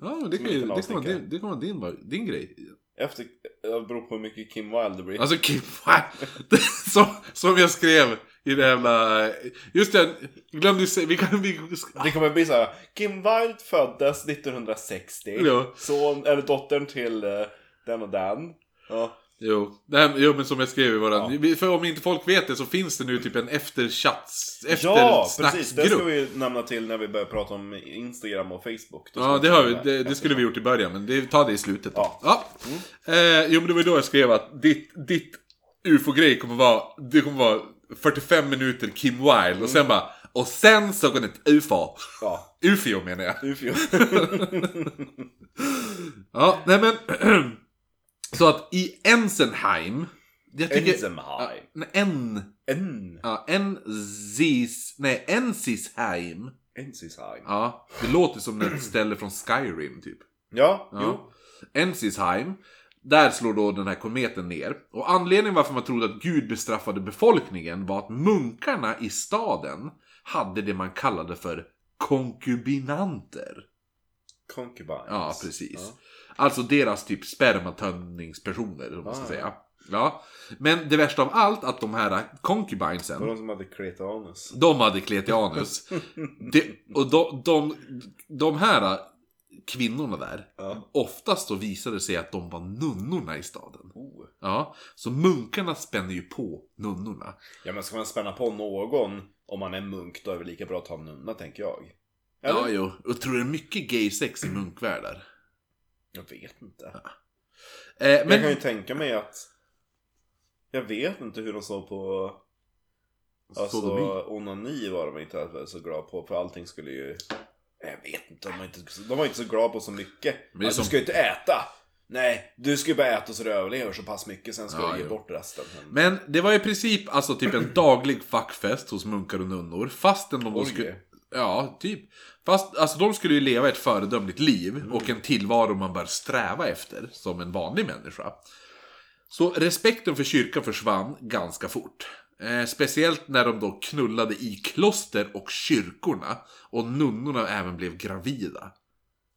Ja, men det, kan ju, det, kommer vara din, det kommer vara din, din grej. Efter, det beror på hur mycket Kim Wilde det blir. Alltså Kim som, som jag skrev i det jävla... Just det, glömde ju säga, vi kan... Vi, Det kommer bli så här. Kim Wilde föddes 1960. Ja. Son, eller dottern till eh, den och den. Ja. jo, det här, jo, men som jag skrev i våran... Ja. För om inte folk vet det så finns det nu typ en efterchats... ja, precis. Det ska Eftersnacksgrupp. vi nämna till när vi börjar prata om Instagram och Facebook. Ja, det, har vi, det, det skulle vi gjort i början, men det, ta det i slutet. då. Ja. Eh, jo, men det var ju då jag skrev att ditt, ditt ufo-grej kommer vara, det kommer vara 45 minuter Kim Wilde och sen bara, och sen såg hon ett ufo. Ja, Ufio menar jag. Ufio. Ja, nej men. så att i Ensenheim. Jag tycker... Ensenheim. En... En. Ja, Enzis... Nej, Ensisheim. Ensisheim. Ja, det låter som ett ställe från Skyrim typ. Ja, Ja. jo. Ensisheim. Där slår då den här kometen ner. Och anledningen varför man trodde att Gud bestraffade befolkningen var att munkarna i staden hade det man kallade för konkubinanter. Concubines. Ja, precis. Ja. Alltså deras typ spermatömningspersoner, om man ska Ah. säga. Ja. Men det värsta av allt, att de här var concubinesen, de som hade Kretaanus. de hade kletianus. det, och de, de, de här kvinnorna där, Ja. oftast då visade det sig att de var nunnorna i staden. Oh. Ja, så munkarna spänner ju på nunnorna. Ja men ska man spänna på någon om man är munk då är det lika bra att ta en nunna tänker jag. Eller? Ja, jo. Och tror du det är mycket gay sex i munkvärldar? Jag vet inte. Eh, Men... men, Jag kan ju tänka mig att Jag vet inte hur de såg på... Alltså, onani var de inte så glada på, för allting skulle ju... Jag vet inte, de var inte, de var inte så glada på så mycket. Men Alltså, som- Du ska ju inte äta! Nej, du ska ju bara äta så du överlever så pass mycket, sen ska Ja, du ge jo. bort resten. Men det var i princip alltså typ en daglig fackfest hos munkar och nunnor. Fastän de då skulle... Ja, typ. Fast alltså de skulle ju leva ett föredömligt liv och en tillvaro man bör sträva efter som en vanlig människa. Så respekten för kyrkan försvann ganska fort. Eh, speciellt när de då knullade i kloster och kyrkorna. Och nunnorna även blev gravida.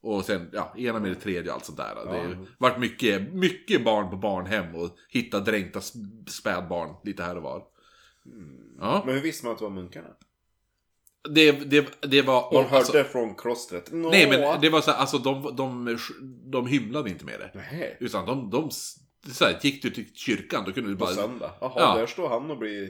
Och sen, ja, ena med det tredje och allt sånt där. Det har varit mycket, mycket barn på barnhem och hitta dränkta sp- spädbarn lite här och var. Ja, Men hur visste man att det var munkarna? det, det, det var... Alltså- hörde från klostret. Nå. Nej men det var så här, alltså de, de, de hymlade inte med det. Nej. Utan de, de så här, gick du till kyrkan, då kunde du På bara... söndag. Jaha, Ja. där står han och blir...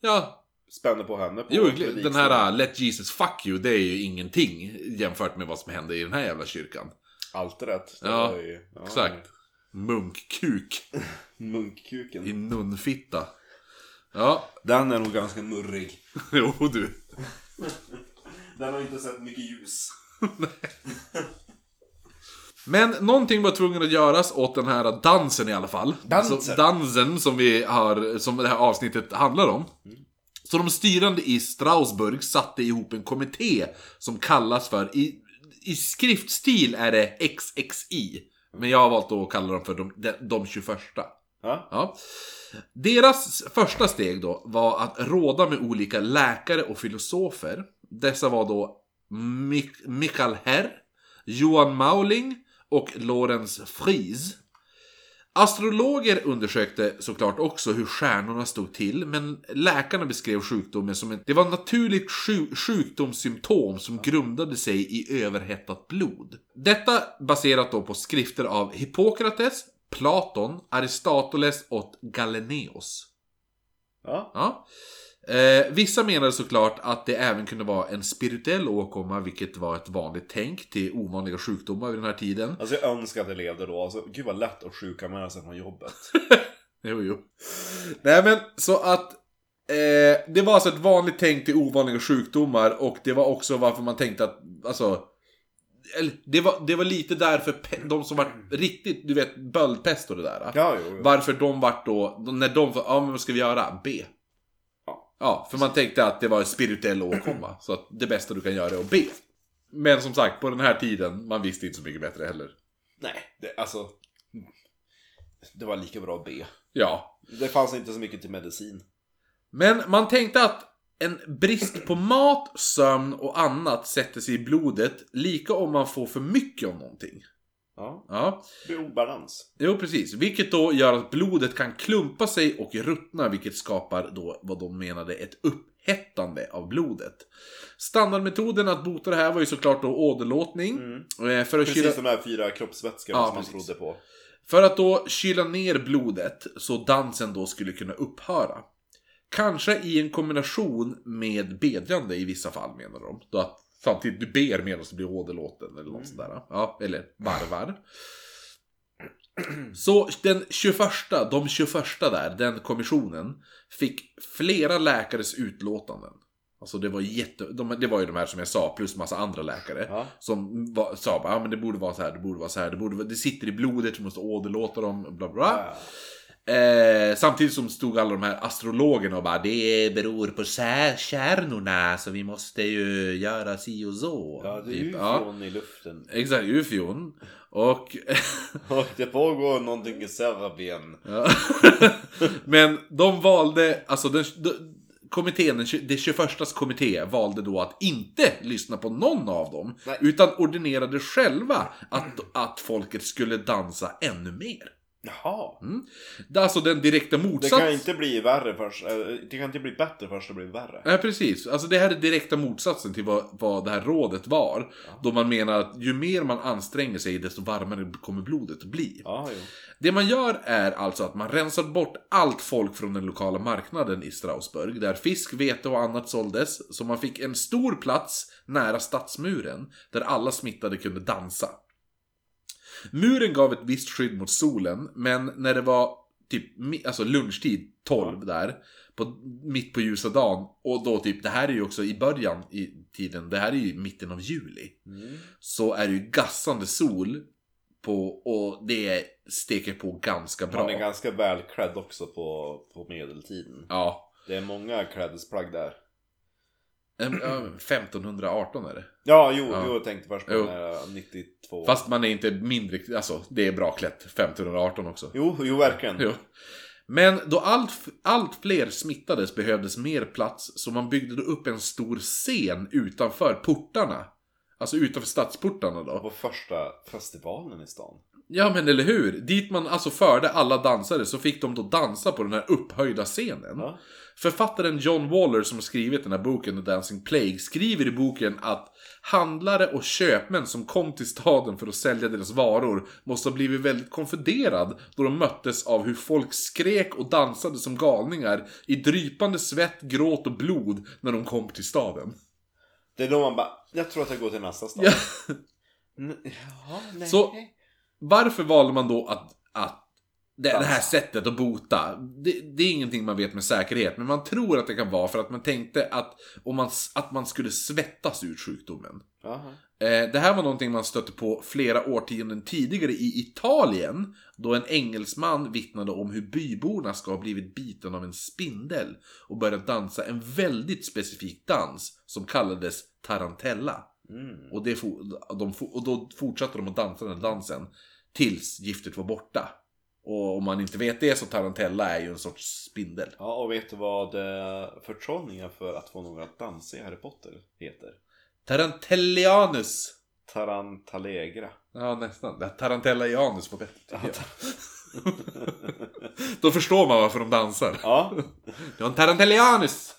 Ja, Spänner på henne på jo, den här uh, Let Jesus fuck you, det är ju ingenting jämfört med vad som hände i den här jävla kyrkan. Allt rätt. Ja, ju- ja, Exakt. Munkkuk Munkkuken. i nunnfitta. Ja, Den är nog ganska murrig. jo du. Den har inte sett mycket ljus. Men någonting var tvungen att göras åt den här dansen i alla fall. Dansen? Så, dansen som vi har, som det här avsnittet handlar om. Så de styrande i Strasbourg satte ihop en kommitté som kallas för, i, i skriftstil är det XXI. Men jag har valt att kalla dem för de, de, de 21. Ja. Ja. Deras första steg då var att råda med olika läkare och filosofer. Dessa var då Mik- Michael Herr, Johan Mauling och Lorenz Fries. Astrologer undersökte såklart också hur stjärnorna stod till, men läkarna beskrev sjukdomen som ett, det var ett naturligt sju, sjukdomssymptom som grundade sig i överhettat blod. Detta baserat då på skrifter av Hippokrates, Platon, Aristoteles och Galeneos. Ja. Ja. Eh, vissa menade såklart att det även kunde vara en spirituell åkomma, vilket var ett vanligt tänk till ovanliga sjukdomar vid den här tiden. Alltså jag önskar att jag levde då. Alltså, gud vad lätt att sjuka med sig från jobbet. Jo, jo. Nej men, så att... Eh, det var alltså ett vanligt tänk till ovanliga sjukdomar och det var också varför man tänkte att, alltså... Det var, det var lite därför de som var riktigt, du vet, böldpest och det där. Ja, jo. jo. Varför de vart då, när de ja men vad ska vi göra? B. Ja. För man tänkte att det var en spirituell åkomma. Så att det bästa du kan göra är att be. Men som sagt, på den här tiden, man visste inte så mycket bättre heller. Nej, det, alltså. Det var lika bra att be. Ja. Det fanns inte så mycket till medicin. Men man tänkte att en brist på mat, sömn och annat sätter sig i blodet, lika om man får för mycket av någonting. Ja, Ja, obalans. jo precis. Vilket då gör att blodet kan klumpa sig och ruttna, vilket skapar då vad de menade ett upphettande av blodet. Standardmetoden att bota det här var ju såklart då åderlåtning. Eh, För att kyla... Precis de här fyra kroppsvätskorna Ja, som man precis. trodde på. För att då kyla ner blodet så dansen då skulle kunna upphöra. Kanske i en kombination med bedjande i vissa fall menar de. Då att samtidigt du ber medan du blir åderlåten eller något sånt där. Ja, eller varvar. Så den 21, de 21 där, den kommissionen, fick flera läkares utlåtanden. Alltså det var jätte, de, det var ju de här som jag sa, plus massa andra läkare. Ja. Som var, sa bara, ja men det borde vara så här, det borde vara så här, det, borde, det sitter i blodet, vi måste åderlåta dem, bla bla. bla. Ja. Eh, samtidigt som stod alla de här astrologerna och bara, det beror på kärnorna så vi måste ju göra si och så. Ja, det är Typ, ju ja. i luften. Exakt, ufon. Och... Och det pågår någonting i Serbien. Ja. Men de valde, alltså den, de, kommittén, den, tju- det 21 kommitté valde då att inte lyssna på någon av dem. Nej. Utan ordinerade själva att, att folket skulle dansa ännu mer. Jaha. Det är alltså den direkta Det motsatsen. kan inte bli värre först. eh, Det kan inte bli bättre först det blir värre. Ja, precis. Alltså det här är direkta motsatsen till vad, vad det här rådet var. Då man menar att ju mer man anstränger sig, desto varmare kommer blodet bli. Ja. Det man gör är alltså att man rensar bort allt folk från den lokala marknaden i Strasbourg, där fisk, vete och annat såldes, så man fick en stor plats nära stadsmuren, där alla smittade kunde dansa. Muren gav ett visst skydd mot solen, men när det var typ alltså lunchtid, 12 där. På, mitt på ljusa dagen. Och då typ, det här är ju också i början i tiden, det här är ju mitten av juli. Mm. Så är det ju gassande sol. På, och det steker på ganska bra. Han är ganska välklädd också på, på medeltiden. Ja. Det är många klädesplagg där. Em, ja, 1518 är det. Ja, jo, Ja. jo jag tänkte först på Jo. den här 92. Fast man är inte mindre, alltså det är bra klätt. 1518 också. Jo, jo verkligen. Jo. Men då allt, allt fler smittades behövdes mer plats så man byggde då upp en stor scen utanför portarna. Alltså utanför stadsportarna då. På första festivalen i stan. Ja men eller hur? Dit man alltså förde alla dansare så fick de då dansa på den här upphöjda scenen. Ja. Författaren John Waller som har skrivit den här boken The Dancing Plague skriver i boken att handlare och köpmän som kom till staden för att sälja deras varor måste ha blivit väldigt konfunderad då de möttes av hur folk skrek och dansade som galningar i drypande svett, gråt och blod när de kom till staden. Det är då man bara, jag tror att jag går till nästa stad. Ja. Jaha, nej. Så- Varför valde man då att, att det, det här sättet att bota, det, det är ingenting man vet med säkerhet, men man tror att det kan vara för att man tänkte att, om man, att man skulle svettas ut sjukdomen. Eh, det här var någonting man stötte på flera årtionden tidigare i Italien, då en engelsman vittnade om hur byborna ska ha blivit biten av en spindel och börjat dansa en väldigt specifik dans som kallades tarantella. Mm. Och, det for, de, och då fortsatte de att dansa den dansen tills giftet var borta. Och om man inte vet det så tarantella är ju en sorts spindel. Ja, och vet du vad eh, förtrollningen för att få någon att dansa i Harry Potter heter? Tarantellianus. Tarantalegra. Ja, nästan. Tarantellianus var bättre tycker jag. Då förstår man varför de dansar. Ja, Det var en Tarantellianus!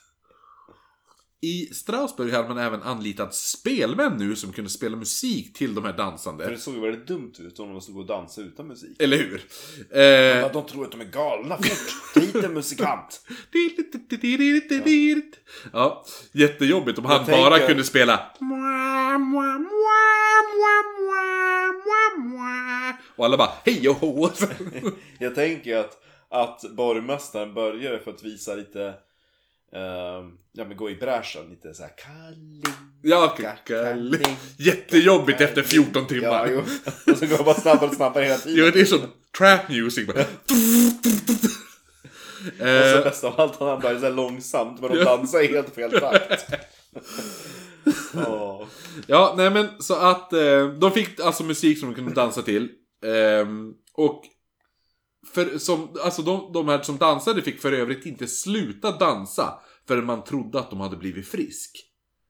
I Strasbourg hade man även anlitat spelmän nu som kunde spela musik till de här för dansande. det såg ju väldigt dumt ut om de stod och dansade utan musik. Eller hur? Ja, Eh, de tror att de är galna fort. Hit en musikant. Ja, jättejobbigt om han Jag tänker- bara kunde spela Och alla bara hej och hå! Jag tänker att, att borgmästaren började för att visa lite eh, Ja men gå i bräschen lite såhär Kalling Ja, Kalle. Jättejobbigt efter 14 timmar. Ja, jo. Och så går det bara snabbare och snabbare hela tiden. Jo, det är som trap music. Bara. Och så Eh, bäst av allt, han börjar så långsamt men de dansar i helt fel takt. Åh. ja, nej men så att eh, de fick alltså musik som de kunde dansa till. Ehm, och för, som, alltså de, de här som dansade fick för övrigt inte sluta dansa förrän man trodde att de hade blivit frisk.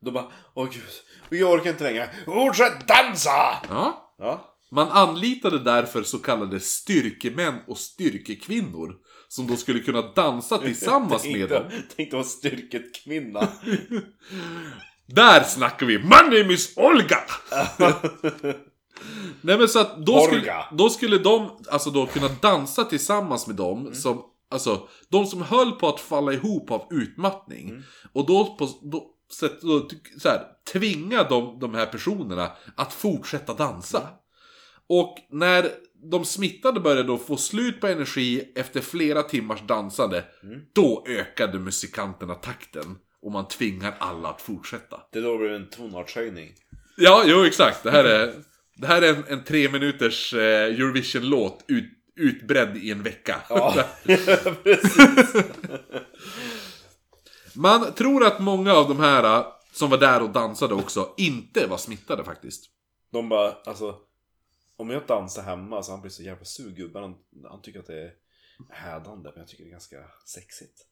De bara, åh gud, vi orkar inte längre. Fortsätt dansa! Ja. Ja. Man anlitade därför så kallade styrkemän och styrkekvinnor. Som då skulle kunna dansa tillsammans med dem. Tänkte vara styrket kvinna. Där snackar vi! My name is Olga! Nej men så att då skulle, då skulle de alltså då kunna dansa tillsammans med dem som, alltså, de som höll på att falla ihop av utmattning. Och då, på, då, så, då så här, tvinga de, de här personerna att fortsätta dansa. Och när de smittade började då få slut på energi efter flera timmars dansande, då ökade musikanterna takten. Och man tvingar alla att fortsätta. Det då blir det en tonartshöjning. Ja, jo exakt. Det här är, det här är en, en tre minuters eh, Eurovision-låt ut, utbredd i en vecka. Ja, precis. Man tror att många av de här eh, som var där och dansade också inte var smittade faktiskt. De bara, alltså. Om jag dansar hemma så han blir så jävla sur gubben. Han, han tycker att det är hädande men jag tycker det är ganska sexigt.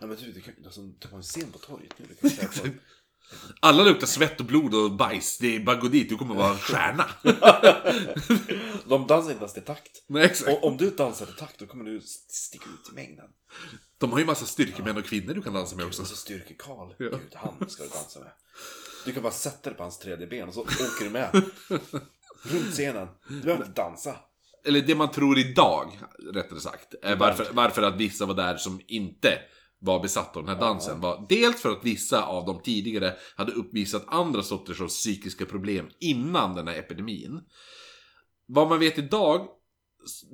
Nej men du, det kan, alltså, ta på en scen på torget nu. Du kan Alla luktar svett och blod och bajs. Det är bara gå dit, du kommer vara stjärna. De dansar inte ens till takt. Nej, exakt. Och om du dansar till takt då kommer du st- sticka ut i mängden. De har ju massa styrkemän och kvinnor du kan dansa med också. Och så styrker Karl. Ja. Gud, han ska du dansa med. Du kan bara sätta dig på hans tredje ben och så åker du med. Runt scenen. Du behöver inte dansa. Eller det man tror idag, rättare sagt. Är varför, varför att vissa var där som inte var besatta av den här dansen. Var dels för att vissa av dem tidigare hade uppvisat andra sorters av psykiska problem innan den här epidemin. Vad man vet idag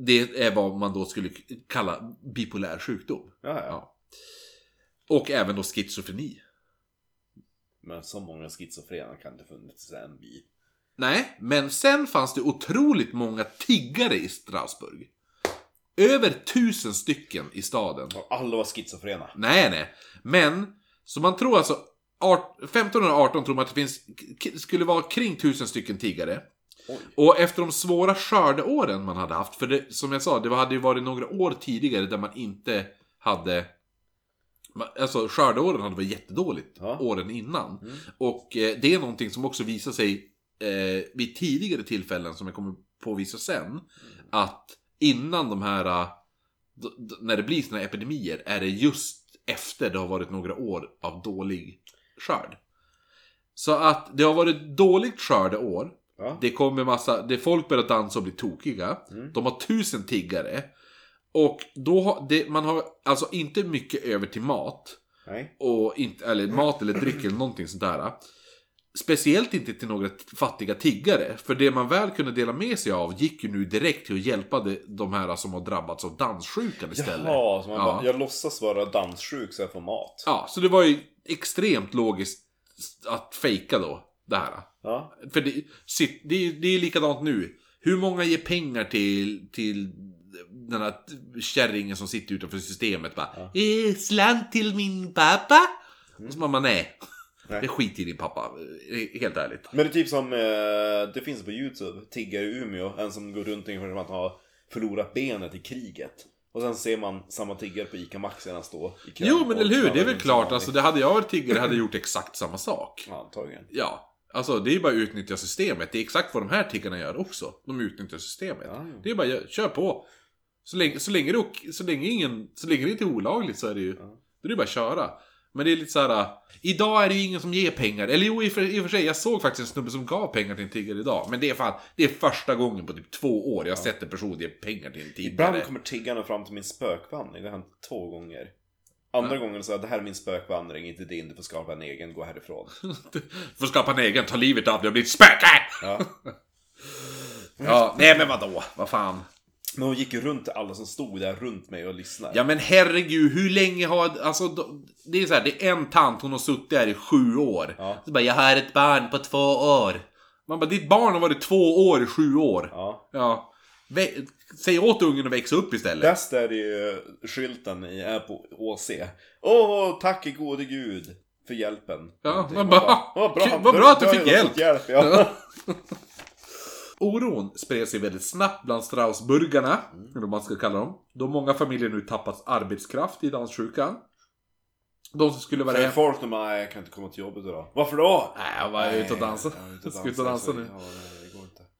Det är vad man då skulle kalla bipolär sjukdom. Ja, ja. Och även då schizofreni. Men så många schizofrena kan det funnits än vi. Nej, men sen fanns det otroligt många tiggare i Strasbourg. Över tusen stycken i staden. Och alla var schizofrena. Nej, nej. Men, så man tror alltså... art- 1518 tror man att det finns, skulle vara kring tusen stycken tiggare. Oj. Och efter de svåra skördeåren man hade haft, för det, som jag sa, det hade ju varit några år tidigare där man inte hade... Alltså skördeåren hade varit jättedåligt Ja. åren innan. Och eh, det är någonting som också visar sig eh, vid tidigare tillfällen, som jag kommer påvisa sen, att innan de här, d- när det blir här epidemier, är det just efter det har varit några år av dålig skörd. Så att det har varit dåligt skördeår, Ja. det kommer massa, det folk börjar dansa och bli tokiga. Mm. De har tusen tiggare. Och då har, det, man har alltså inte mycket över till mat. Nej. Och inte, eller mat eller dryck eller någonting sånt där. Speciellt inte till några fattiga tiggare. För det man väl kunde dela med sig av gick ju nu direkt till att hjälpa de, här som har drabbats av danssjukan istället. Jaha, så man Ja. bara, jag låtsas vara danssjuk så jag får mat. Ja, så det var ju extremt logiskt att fejka då, det här. Ja. För det, det, är- det är likadant nu. Hur många ger pengar till, till den här kärringen som sitter utanför systemet? Bara, eh, slant till min pappa? Och så bara, man, nej. Nej. Det skit i din pappa, eh, helt ärligt. Men det är typ som, eh, det finns på YouTube, Tiggare i Umeå. En som går runt ungefär att han har förlorat benet i kriget. Och sen ser man samma tiggare på ICA Maxi när han står i kön. Jo, men eller hur? Det är väl runt klart. Alltså, det hade jag varit tiggare hade jag gjort exakt samma sak. Ja, antagligen. Ja. Alltså, det är bara att utnyttja systemet. Det är exakt vad de här tiggarna gör också. De utnyttjar systemet. Ja, ja. Det är bara, gör- kör på. Så länge, så länge, det, så länge, ingen, så länge det inte är olagligt så är det ju... Ja. Då är det bara att köra. Men det är lite så här. äh, Idag är det ju ingen som ger pengar. Eller jo, i och för, i och för sig. Jag såg faktiskt en snubbe som gav pengar till en tiggare idag. Men det är fan, det är första gången på typ två år jag har sett en person ge pengar till en tiggare. Ibland kommer tiggarna fram till min spökvandring. Det har hänt två gånger. Andra gången sa jag, det här är min spökvandring, inte din. Du får skapa en egen, gå härifrån. Får skapa en egen, ta livet av dig och bli ett spöke! Ja. Ja, nej men vadå? Vad fan. Men hon gick ju runt till alla som stod där runt mig och lyssnade. Ja men herregud, hur länge har... Alltså, det är så här, det är en tant, hon har suttit här i sju år. Ja. Så bara, jag har ett barn på två år. Man bara, ditt barn har varit två år i sju år. Ja. Ja. Säg åt ungen att växa upp istället. Bäst är det ju skylten i, är på HC. Åh, tack gode gud för hjälpen. Ja, man bara, "Åh, kul, han- vad bra att du fick hjälp." hjälp ja. Oron spred sig väldigt snabbt bland Strasburgarna, eller vad man ska kalla dem. Då många familjer nu tappat arbetskraft i danssjukan. De som skulle vara Säger hem... folk man, "Nej, jag kan inte komma till jobbet idag. Varför då? Nej, jag var ute och dansade. Jag var ute och dansa nu. Ja,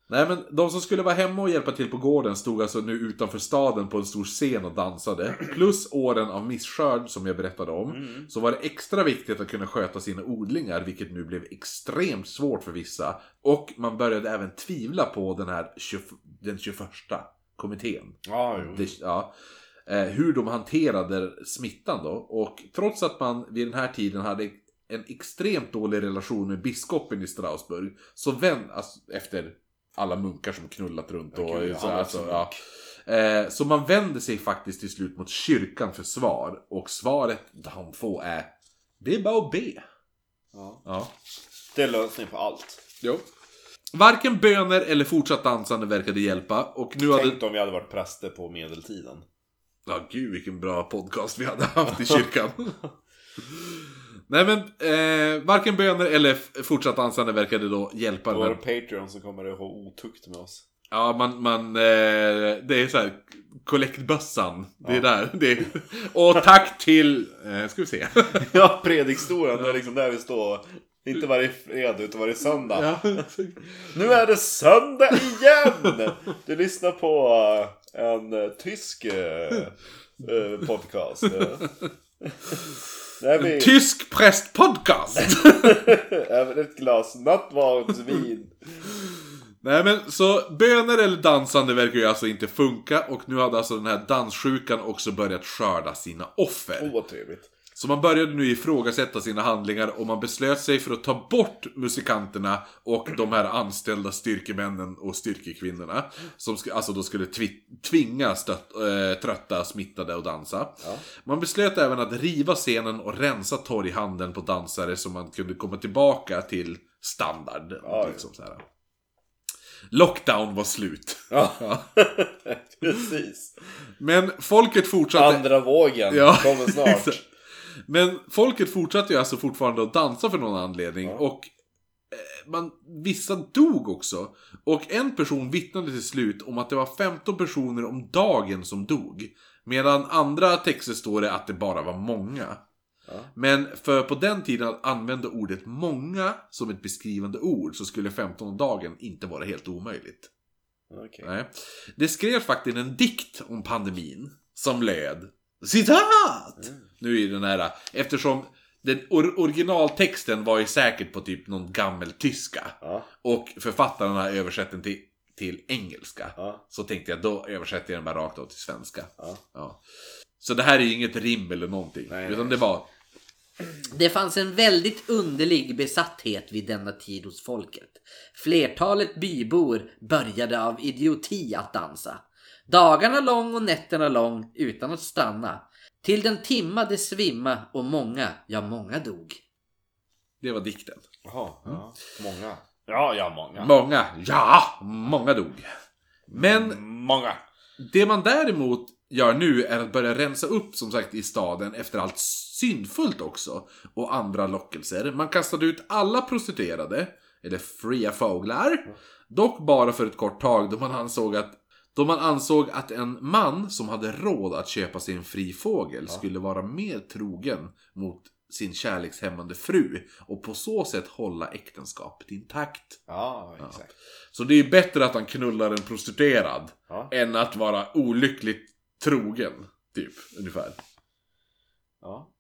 nej, men de som skulle vara hemma och hjälpa till på gården stod alltså nu utanför staden på en stor scen och dansade. Plus åren av misskörd som jag berättade om. Mm. Så var det extra viktigt att kunna sköta sina odlingar, vilket nu blev extremt svårt för vissa. Och man började även tvivla på den här 20, den 21 kommittén. Jo. Det, ja, eh, hur de hanterade smittan då. Och trots att man vid den här tiden hade en extremt dålig relation med biskopen i Strasbourg. Så vänd, alltså, efter alla munkar som knullat runt och gud, så, han alltså, ja. Eh, så man vänder sig faktiskt till slut mot kyrkan för svar. Och svaret de får är Det är bara att be. Ja. Ja. Det är lösningen på allt. Jo. Varken böner eller fortsatt dansande verkade hjälpa. Och nu hade... Tänk om vi hade varit präster på medeltiden. Ja, gud vilken bra podcast vi hade haft i kyrkan. Nej men, eh, varken böner eller fortsatt dansande verkade då hjälpa vår här. Patreon så kommer det ha otukt med oss. Ja, man, man, eh, det är så här, kollektbössan. Det är där. Det är, och tack till, eh, ska vi se. Ja, predikstolen, det är liksom där vi står. Inte varje fredag utan varje söndag. ja. Nu är det söndag igen! Du lyssnar på eh, en tysk eh, eh, podcast. eh. Där vi Tysk prästpodcast! även ett glas nattvardsvin. Nej men så böner eller dansande verkar ju alltså inte funka och nu hade alltså den här danssjukan också börjat skörda sina offer. Åh, vad trevligt. Så man började nu ifrågasätta sina handlingar och man beslöt sig för att ta bort musikanterna och de här anställda styrkemännen och styrkekvinnorna. Som alltså då skulle tvi- tvinga stött, eh, trötta, smittade att dansa. Man beslöt även att riva scenen och rensa torghandeln på dansare så man kunde komma tillbaka till standard. Ja, liksom så här. Lockdown var slut. Ja, Ja. precis. Men folket fortsatte... Andra vågen Ja, kommer snart. Men folket fortsatte ju alltså fortfarande att dansa för någon anledning. Ja. Och man, vissa dog också. Och en person vittnade till slut om att det var 15 personer om dagen som dog. Medan andra texter står det att det bara var många. Ja. Men för på den tiden att använda ordet många som ett beskrivande ord så skulle 15 om dagen inte vara helt omöjligt. Okej. Nej. Det skrevs faktiskt en dikt om pandemin som löd Citat! Nu är den här, eftersom den or- originaltexten var ju säkert på typ någon gammeltyska. Ja, Och författaren har översatt den till, till engelska. ja, Så tänkte jag, då översätter jag den bara rakt av till svenska. ja. Ja. Så det här är ju inget rim eller någonting. Nej, utan nej. det var Det fanns en väldigt underlig besatthet vid denna tid hos folket. Flertalet bybor började av idioti att dansa. Dagarna lång och nätterna lång utan att stanna. Till den timma det svimma och många, ja många dog. Det var dikten. Jaha, ja. Många. Ja, ja, många. Många, ja, många dog. Men Många. Det man däremot gör nu är att börja rensa upp som sagt i staden efter allt syndfullt också. Och andra lockelser. Man kastade ut alla prostituerade, eller fria fåglar. Dock bara för ett kort tag då man ansåg att då man ansåg att en man som hade råd att köpa sig en fri fågel skulle vara mer trogen mot sin kärlekshämmande fru och på så sätt hålla äktenskapet intakt. Ja, exakt. Så det är bättre att han knullar en prostituerad Ja, än att vara olyckligt trogen. Typ, ungefär. ja.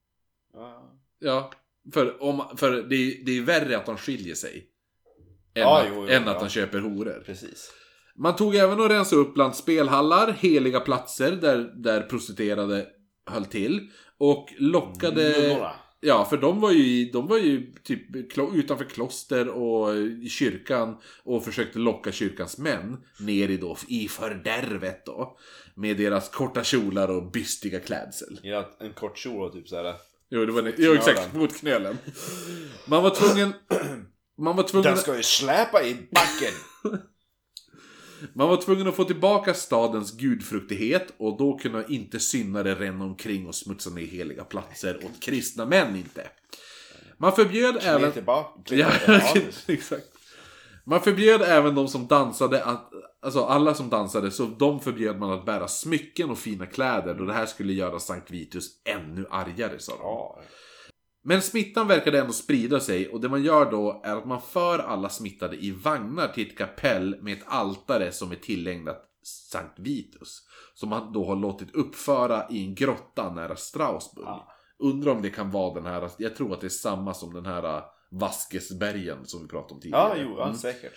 ja. Ja, för, om, för det, är, det är värre att han skiljer sig. Än, Ja, att, jo, jo, än ja. att han köper horor. Precis. Man tog även och rensade upp bland spelhallar, heliga platser där, där prostituerade höll till. Och lockade... Nunnorna. Ja, för de var ju, de var ju typ utanför kloster och i kyrkan och försökte locka kyrkans män ner i, då, i fördärvet då. Med deras korta kjolar och bystiga klädsel. Ja, en kort kjol och typ såhär. Jo, det var, jo exakt, mot knölen. Man var tvungen... Man var tvungen... Den ska ju släpa i backen! Man var tvungen att få tillbaka stadens gudfruktighet och då kunde inte syndare ränna omkring och smutsa ner heliga platser åt kristna män inte. Man förbjöd även... Även... tillbaka. Ja, exakt. Man förbjöd även de som dansade att, alltså alla som dansade, så de förbjöd man att bära smycken och fina kläder då det här skulle göra Sankt Vitus ännu argare sa de. Men smittan verkade ändå sprida sig och det man gör då är att man för alla smittade i vagnar till ett kapell med ett altare som är tillägnat Sankt Vitus. Som man då har låtit uppföra i en grotta nära Strasbourg. Ja. Undrar om det kan vara den här, jag tror att det är samma som den här Vaskesbergen som vi pratade om tidigare. Ja, jo, ja, Mm. säkert.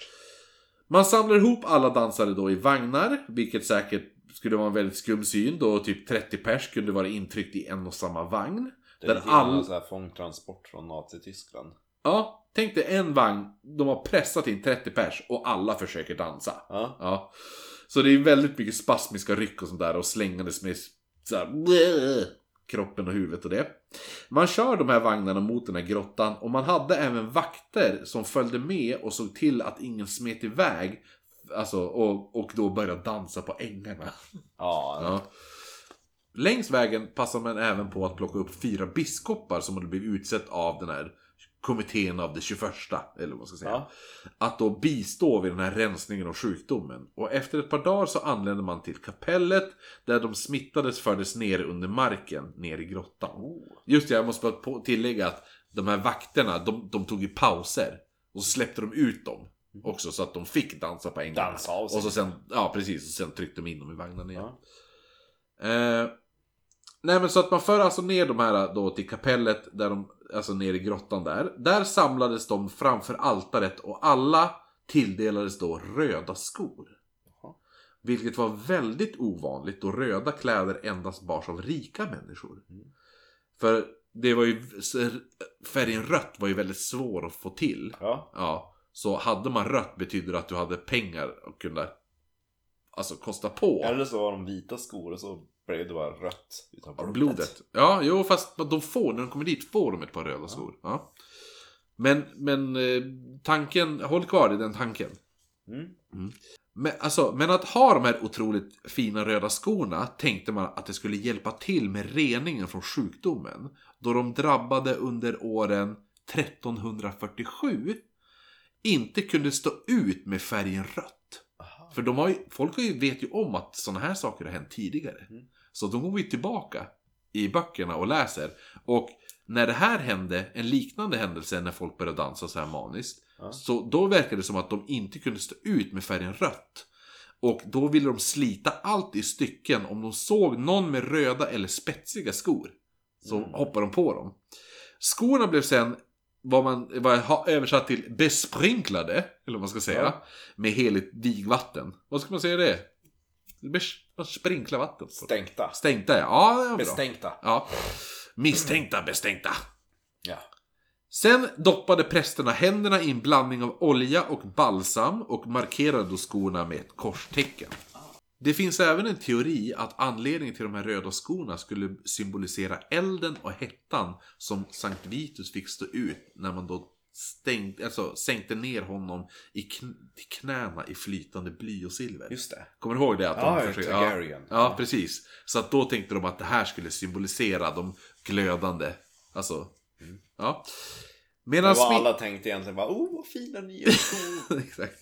Man samlar ihop alla dansare då i vagnar, vilket säkert skulle vara en väldigt skum syn då typ 30 pers kunde vara intryckt i en och samma vagn. Det är Där all- så här fångtransport från Nazityskland. Ja, tänk dig en vagn, de har pressat in 30 pers och alla försöker dansa. Ja. Ja. Så det är väldigt mycket spasmiska ryck och sånt där och slängandes med så här, bleh, kroppen och huvudet och det. Man kör de här vagnarna mot den här grottan och man hade även vakter som följde med och såg till att ingen smet iväg. Alltså, och, och då började dansa på ängarna. Ja, Ja. Längs vägen passar man även på att plocka upp fyra biskopar som hade blivit utsett av den här kommittén av det 21, eller vad man ska säga. Ja. Att då bistå vid den här rensningen av sjukdomen. Och efter ett par dagar så anlände man till kapellet där de smittades fördes ner under marken, ner i grottan. Oh. Just det, jag måste bara tillägga att de här vakterna, de, de tog ju pauser. Och så släppte de ut dem också så att de fick dansa på ängarna. Dansa av sig. Och så sen, ja precis, och sen tryckte de in dem i vagnarna igen. Ja. Eh, nej men så att man för alltså ner de här då till kapellet, där de, alltså ner i grottan där. Där samlades de framför altaret och alla tilldelades då röda skor. Jaha. Vilket var väldigt ovanligt då röda kläder endast bars av rika människor. För det var ju, färgen rött var ju väldigt svår att få till. Ja. Ja, så hade man rött betyder det att du hade pengar och kunde alltså kosta på. Eller så var de vita skor och så blev det bara rött utav blodet. Blodet. Ja, jo fast de får, när de kommer dit får de ett par röda skor. Ja. Men, men eh, tanken, håll kvar i den tanken. Mm. Men, alltså, men att ha de här otroligt fina röda skorna tänkte man att det skulle hjälpa till med reningen från sjukdomen. Då de drabbade under åren 1347 inte kunde stå ut med färgen rött. Aha. För de har ju, folk har ju, vet ju om att sådana här saker har hänt tidigare. Mm. Så de går vi tillbaka i böckerna och läser. Och när det här hände, en liknande händelse när folk började dansa så här maniskt. Ja. Så då verkade det som att de inte kunde stå ut med färgen rött. Och då ville de slita allt i stycken om de såg någon med röda eller spetsiga skor. Så Mm. hoppade de på dem. Skorna blev sen vad man vad har översatt till besprinklade, eller vad man ska säga, Ja. med heligt vigvatten. Vad ska man säga det? Bes- Man sprinklar vatten. på. Stänkta. Stänkta ja. Ja, det var bra. Bestänkta. Ja. Misstänkta, bestänkta. Ja. Sen doppade prästerna händerna i en blandning av olja och balsam och markerade då skorna med ett korstecken. Det finns även en teori att anledningen till de här röda skorna skulle symbolisera elden och hettan som Sankt Vitus fick stå ut när man då stängde, alltså, sänkte ner honom i kn- till knäna i flytande bly och silver. Just det. Kommer du ihåg det? Att de Ja, försökte- Targaryen. Ja, ja, precis. Så att då tänkte de att det här skulle symbolisera de glödande. Alltså, ja. Det Medan var smi- alla tänkte egentligen bara oh vad fina nya skor. Exakt.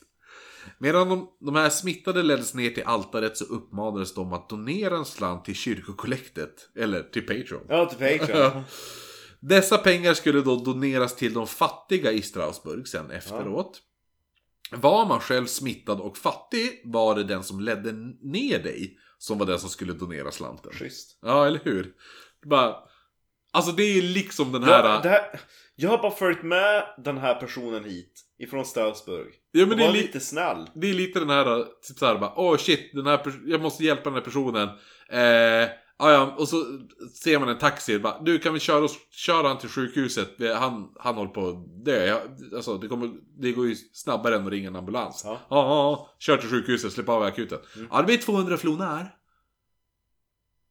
Medan de, de här smittade leddes ner till altaret så uppmanades de att donera en slant till kyrkokollektet. Eller till Patreon. ja, till Patreon. Dessa pengar skulle då doneras till de fattiga i Strasbourg sen efteråt. Var man själv smittad och fattig var det den som ledde ner dig som var den som skulle donera slanten. Schysst. Ja, eller hur? Bara, alltså det är liksom den här... Ja, här. Jag har bara följt med den här personen hit. Ifrån Strasbourg. Ja, men det är li- lite snäll. Det är lite den här, typ såhär bara, åh shit, den här jag måste hjälpa den här personen. Eh, ja, ja, och så ser man en taxi, bara, du kan vi köra, oss, köra han till sjukhuset? Han, han håller på att dö. Ja, alltså, det, kommer, det går ju snabbare än att ringa en ambulans. Ja. Ja, ja, ja. Kör till sjukhuset, släpp av i akuten. Mm. Ja, det blir 200 flonar.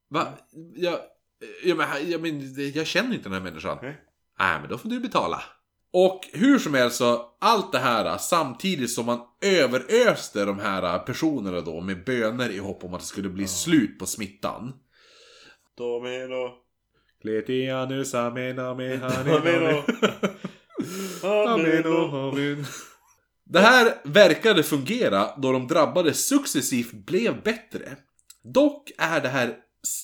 Va? Jag, jag, men, jag, men, jag känner inte den här människan. Nej. Nej, men då får du betala. Och hur som helst så, allt det här samtidigt som man överöste de här personerna då med böner i hopp om att det skulle bli slut på smittan. Domino. Kletianus amen amen Domino. Domino. amen. Det här verkade fungera då de drabbade successivt blev bättre. Dock är det här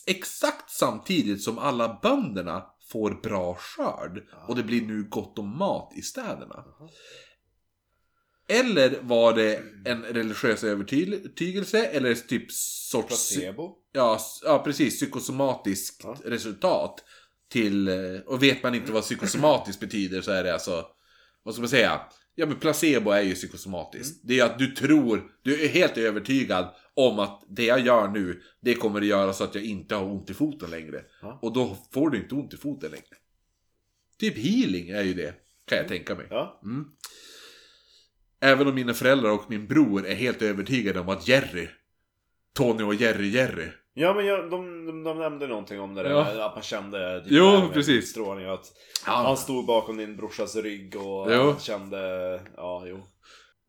exakt samtidigt som alla bönderna får bra skörd och det blir nu gott om mat i städerna. Eller var det en religiös övertygelse eller typ sorts... Placebo. Ja, ja precis. Psykosomatiskt Ja. resultat. Till, eh, och vet man inte vad psykosomatiskt betyder så är det alltså, vad ska man säga? Ja men placebo är ju psykosomatiskt. Det är att du tror, du är helt övertygad om att det jag gör nu, det kommer att göra så att jag inte har ont i foten längre. Ja. Och då får du inte ont i foten längre. Typ healing är ju det, kan jag tänka mig. Ja. Även om mina föräldrar och min bror är helt övertygade om att Jerry, Tony och Jerry Jerry, Ja men jag, de, de, de nämnde någonting om det där Ja. att man kände typ Jo, precis. Strålning att Ja. han stod bakom din brorsas rygg och Jo. han kände, ja jo.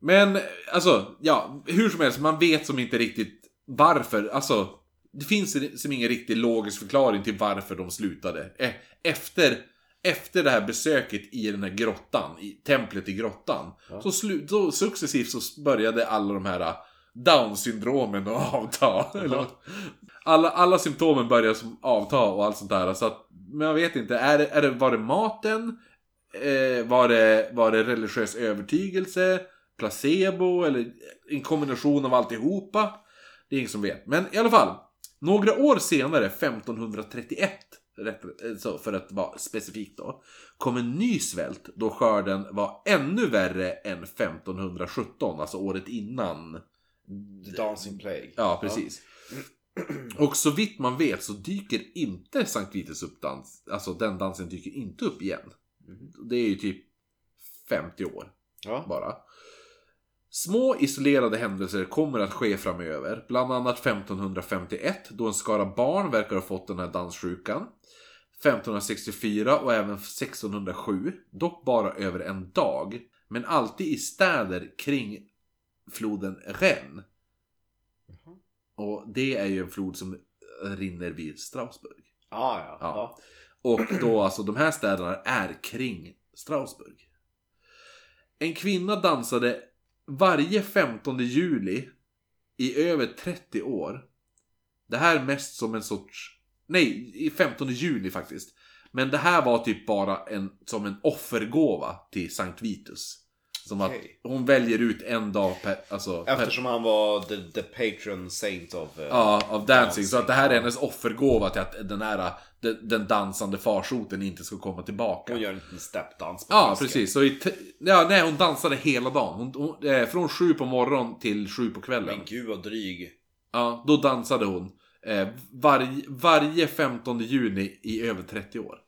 Men, alltså, ja, hur som helst, man vet som inte riktigt varför. Alltså, det finns som ingen riktig logisk förklaring till varför de slutade. Eh, Efter, efter det här besöket i den här grottan, i templet i grottan, Ja. så, slu, så successivt så började alla de här eh, Down-syndromen att avta. Eller, alla, alla symptomen började som avta och allt sånt där. Så att, men jag vet inte, är är det, var det maten? Eh, var, det, var det religiös övertygelse? Placebo? Eller en kombination av alltihopa? Det är ingen som vet. Men i alla fall. Några år senare, 1531, rätt, eh, så för att vara specifikt då, kom en ny svält då skörden var ännu värre än 1517, alltså året innan. The Dancing Plague. Ja, precis. Och så vitt man vet så dyker inte Sankt Vitus upp dans, alltså den dansen dyker inte upp igen. Det är ju typ 50 år Ja. bara. Små isolerade händelser kommer att ske framöver. Bland annat 1551 då en skara barn verkar ha fått den här danssjukan. 1564 och även 1607. Dock bara över en dag. Men alltid i städer kring floden Rennes. Och det är ju en flod som rinner vid Strasbourg. Ah, ja. Ja. ja. Och då alltså de här städerna är kring Strasbourg. En kvinna dansade varje 15 juli i över 30 år. Det här är mest som en sorts... Nej, i 15 juni faktiskt. Men det här var typ bara en, som en offergåva till Sankt Vitus. Som att hon väljer ut en dag per... Alltså, per, Eftersom han var the, the patron saint of... eh, Ja, av dancing. Så att det här är hennes offergåva till att den här den, den dansande farsoten inte ska komma tillbaka. Hon gör en liten stepdans på Ja, fisken. precis. Så i ja, nej, hon dansade hela dagen. Hon, hon, eh, från sju på morgonen till sju på kvällen. Men gud vad dryg. Ja, då dansade hon. Eh, varje, varje 15 juni i över 30 år.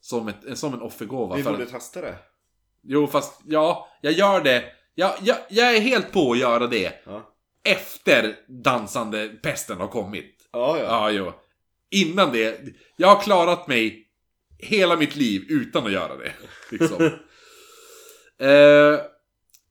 Som, ett, som en offergåva. Vi borde testa det. Jo, fast ja, jag gör det. Jag, jag, jag är helt på att göra det. Ja. Efter dansande pesten har kommit. Ja, ja. Ja, jo. Innan det. Jag har klarat mig hela mitt liv utan att göra det. Liksom. eh,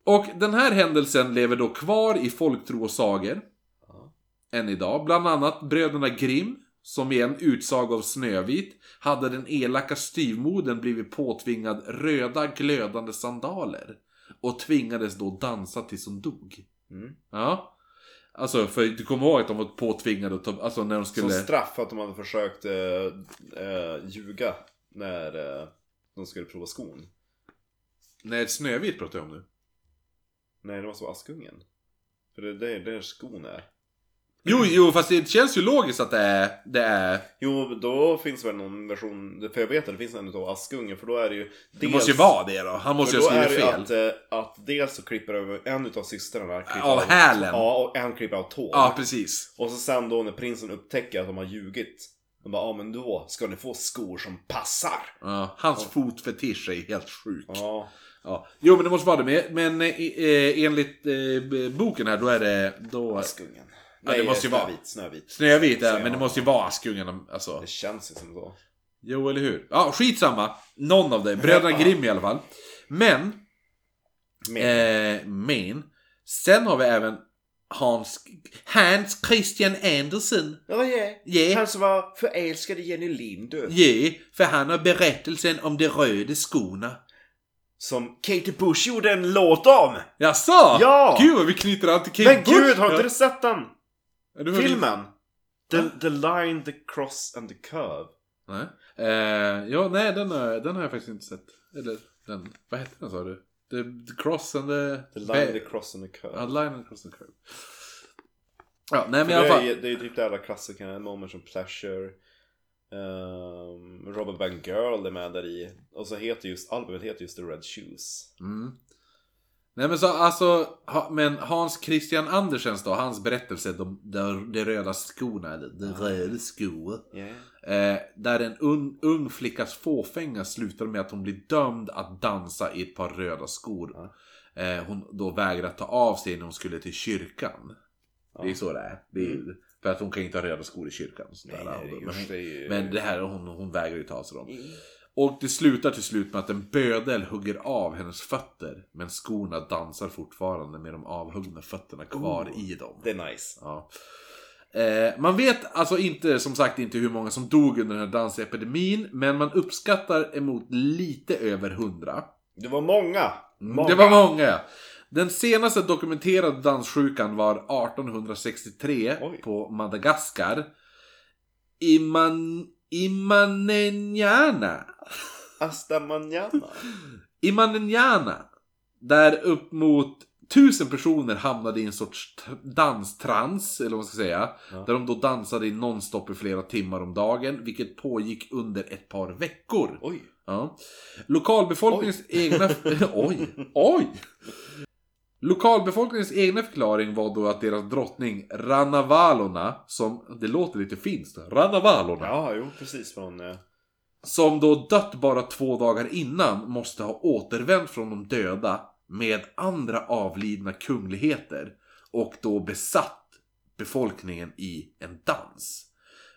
och den här händelsen lever då kvar i folktro och sagor. Ja. Än idag. Bland annat bröderna Grimm. Som i en utsaga av Snövit hade den elaka styvmodern blivit påtvingad röda glödande sandaler. Och tvingades då dansa tills hon dog. Mm. Ja. Alltså, för du kommer ihåg att de var påtvingade att ta, alltså när de skulle... Som straff för att de hade försökt eh, eh, ljuga när eh, de skulle prova skon. Nej, Snövit pratar jag om nu. Nej, det måste vara Askungen. För det är där, där skon är. Jo, jo, fast det känns ju logiskt att det är... Det är... Jo, då finns väl någon version, för jag vet att det finns en utav Askungen, för då är det ju... Det måste ju vara det då. Han måste ju ha skrivit fel. att, eh, att dels så klipper över en utav systrarna klipper Av hälen. Ja, och en klipper av tån. Ja, precis. Och så sen då när prinsen upptäcker att de har ljugit. De bara, ja men då ska ni få skor som passar. Ja, hans fotfetisch är helt sjuk. Ja. Ja, Jo, men det måste vara det. Men, men eh, eh, enligt eh, boken här, då är det... Då... Askungen. Ja, det måste ju vara. Snövit, Snövit. Snövit, ja, men det måste ju vara Askungen. Alltså. Det känns ju som så. Jo, eller hur? Ja, skitsamma. Någon av det. Bröderna Grimm i alla fall. Men... Men, Eh, men. Sen har vi även Hans... Hans Christian Andersen. ja, ja. Ja. Han som var förälskad i Jenny Lind. Ja, för han har berättelsen om de röda skorna. Som Katie Bush gjorde en låt om. Jaså? Ja! Gud vad vi knyter an till Kate Men Bush. gud, har inte du sett den? Filmen? The, the line, the cross and the curve. Nej. Eh, ja, nej, den har, den har jag faktiskt inte sett. Eller, den, vad hette den sa du? The, the Cross and the... The line, the cross and the curve. Ja, Line and Cross and Curve. Ja, nej men i alla det, fall. är, det är typ det alla klassikerna, Moments of Pleasure. Um, Robert Van Girl är med där i. Och så heter just, albumet heter just The Red Shoes. Mm. Nej men så alltså, ha, men Hans Christian Andersens då, hans berättelse, de, de, de röda skorna, eller de röda skor. Yeah. Eh, där en un, ung flickas fåfänga slutar med att hon blir dömd att dansa i ett par röda skor. Eh, hon då vägrar ta av sig när hon skulle till kyrkan. Det är så det är. Det är ju, För att hon kan inte ha röda skor i kyrkan. Mm. Nej, men, det ju- men det här, hon, hon vägrar ju ta av sig dem. Och det slutar till slut med att en bödel hugger av hennes fötter. Men skorna dansar fortfarande med de avhuggna fötterna kvar i dem. Det är nice. Ja. Eh, man vet alltså inte, som sagt, inte hur många som dog under den här dansepidemin. Men man uppskattar emot lite över hundra. Det var många. många. Det var många. Den senaste dokumenterade danssjukan var 1863 Oj. på Madagaskar. Iman... Imanenjana. Hasta mañana. Imanenjana. Där upp mot tusen personer hamnade i en sorts danstrans, eller vad man ska säga. Ja. Där de då dansade i nonstop i flera timmar om dagen, vilket pågick under ett par veckor. Oj. Ja. Lokalbefolkningens egna... oj! Oj! Lokalbefolkningens egna förklaring var då att deras drottning Rannavalona, som, det låter lite finskt, Rannavalona. Ja, jo precis från... Eh, Som då dött bara två dagar innan måste ha återvänt från de döda med andra avlidna kungligheter och då besatt befolkningen i en dans.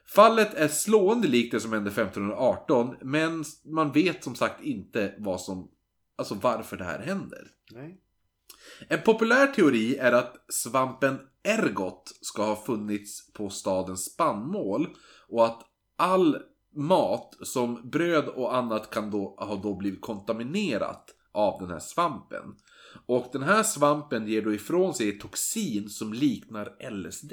Fallet är slående likt det som hände 1518 men man vet som sagt inte vad som, alltså varför det här händer. nej. En populär teori är att svampen ergot ska ha funnits på stadens spannmål och att all mat som bröd och annat kan då ha då blivit kontaminerat av den här svampen. Och den här svampen ger då ifrån sig ett toxin som liknar LSD.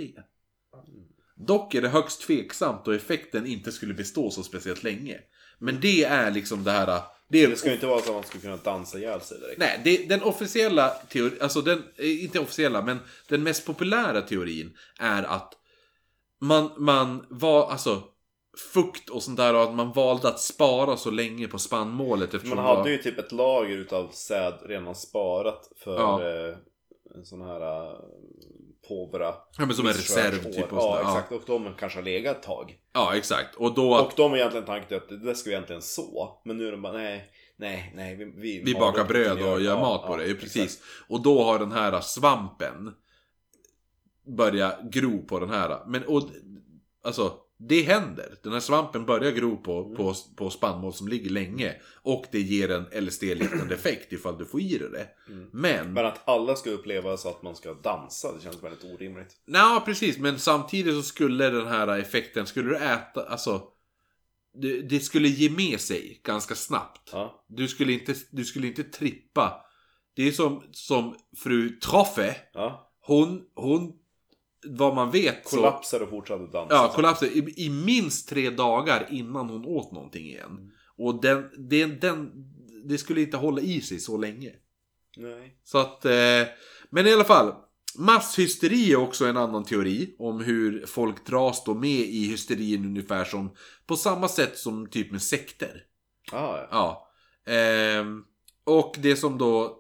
Dock är det högst tveksamt och effekten inte skulle bestå så speciellt länge. Men det är liksom det här... Det Det ska ju inte vara så att man ska kunna dansa ihjäl sig direkt. Nej, det, den officiella teorin, alltså den, eh, inte officiella, men den mest populära teorin är att man, man var, alltså fukt och sånt där och att man valde att spara så länge på spannmålet Man det var- hade ju typ ett lager utav säd redan sparat för Ja. eh, en sån här eh, påvra Ja, men som en reserv typ och Ja, sådär, ja. exakt. Och de kanske har legat ett tag. Ja, exakt. Och då Och de har egentligen tanken att det där ska vi egentligen så. Men nu är de bara nej, nej, nej. Vi, vi, vi bakar bröd och gör ja, mat på ja, det, exakt. precis. Och då har den här svampen börjat gro på den här. Men och, alltså, det händer. Den här svampen börjar gro på, Mm. på, på spannmål som ligger länge. Och det ger en LSD-liknande effekt ifall du får i dig det. Mm. Men, Men att alla ska uppleva så att man ska dansa, det känns väldigt orimligt. ja precis. Men samtidigt så skulle den här effekten, skulle du äta, alltså. Det, det skulle ge med sig ganska snabbt. Ja, Du skulle inte, du skulle inte trippa. Det är som, som fru Troffe. ja. Hon, hon, vad man vet så... Kollapsar och fortsatte dansa. Ja, så. kollapsar i, i minst tre dagar innan hon åt någonting igen. Mm. Och den, den, den, det skulle inte hålla i sig så länge. Nej. Så att, eh, men i alla fall. Masshysteri är också en annan teori om hur folk dras då med i hysterin ungefär som på samma sätt som typ med sekter. Ah, ja. Ja. Ehm, och det som då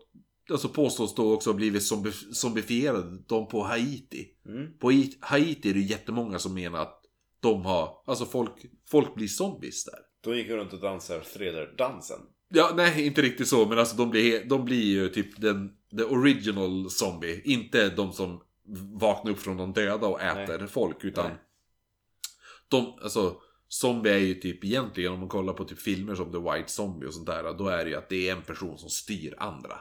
alltså påstås då också ha blivit zombi zombifierade, de på Haiti. Mm. På Haiti är det jättemånga som menar att de har, alltså folk, folk blir zombies där. Då gick runt och dansade Thriller-dansen. Ja, nej, inte riktigt så, men alltså de blir, de blir ju typ den, the original zombie. Inte de som vaknar upp från de döda och äter folk, utan Nej. de, alltså Zombie är ju typ egentligen, om man kollar på typ filmer som The White Zombie och sånt där, då är det ju att det är en person som styr andra.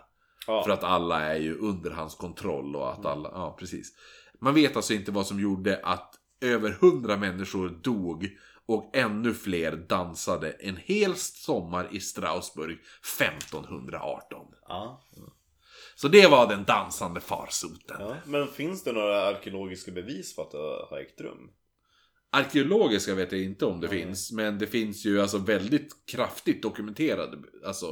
Ja. För att alla är ju under hans kontroll och att alla, ja precis. Man vet alltså inte vad som gjorde att över hundra människor dog och ännu fler dansade en hel sommar i Strasbourg 1518. Ja. Så det var den dansande farsoten. ja. Men finns det några arkeologiska bevis för att det har ägt rum? Arkeologiska vet jag inte om det Nej. finns, men det finns ju alltså väldigt kraftigt dokumenterade alltså,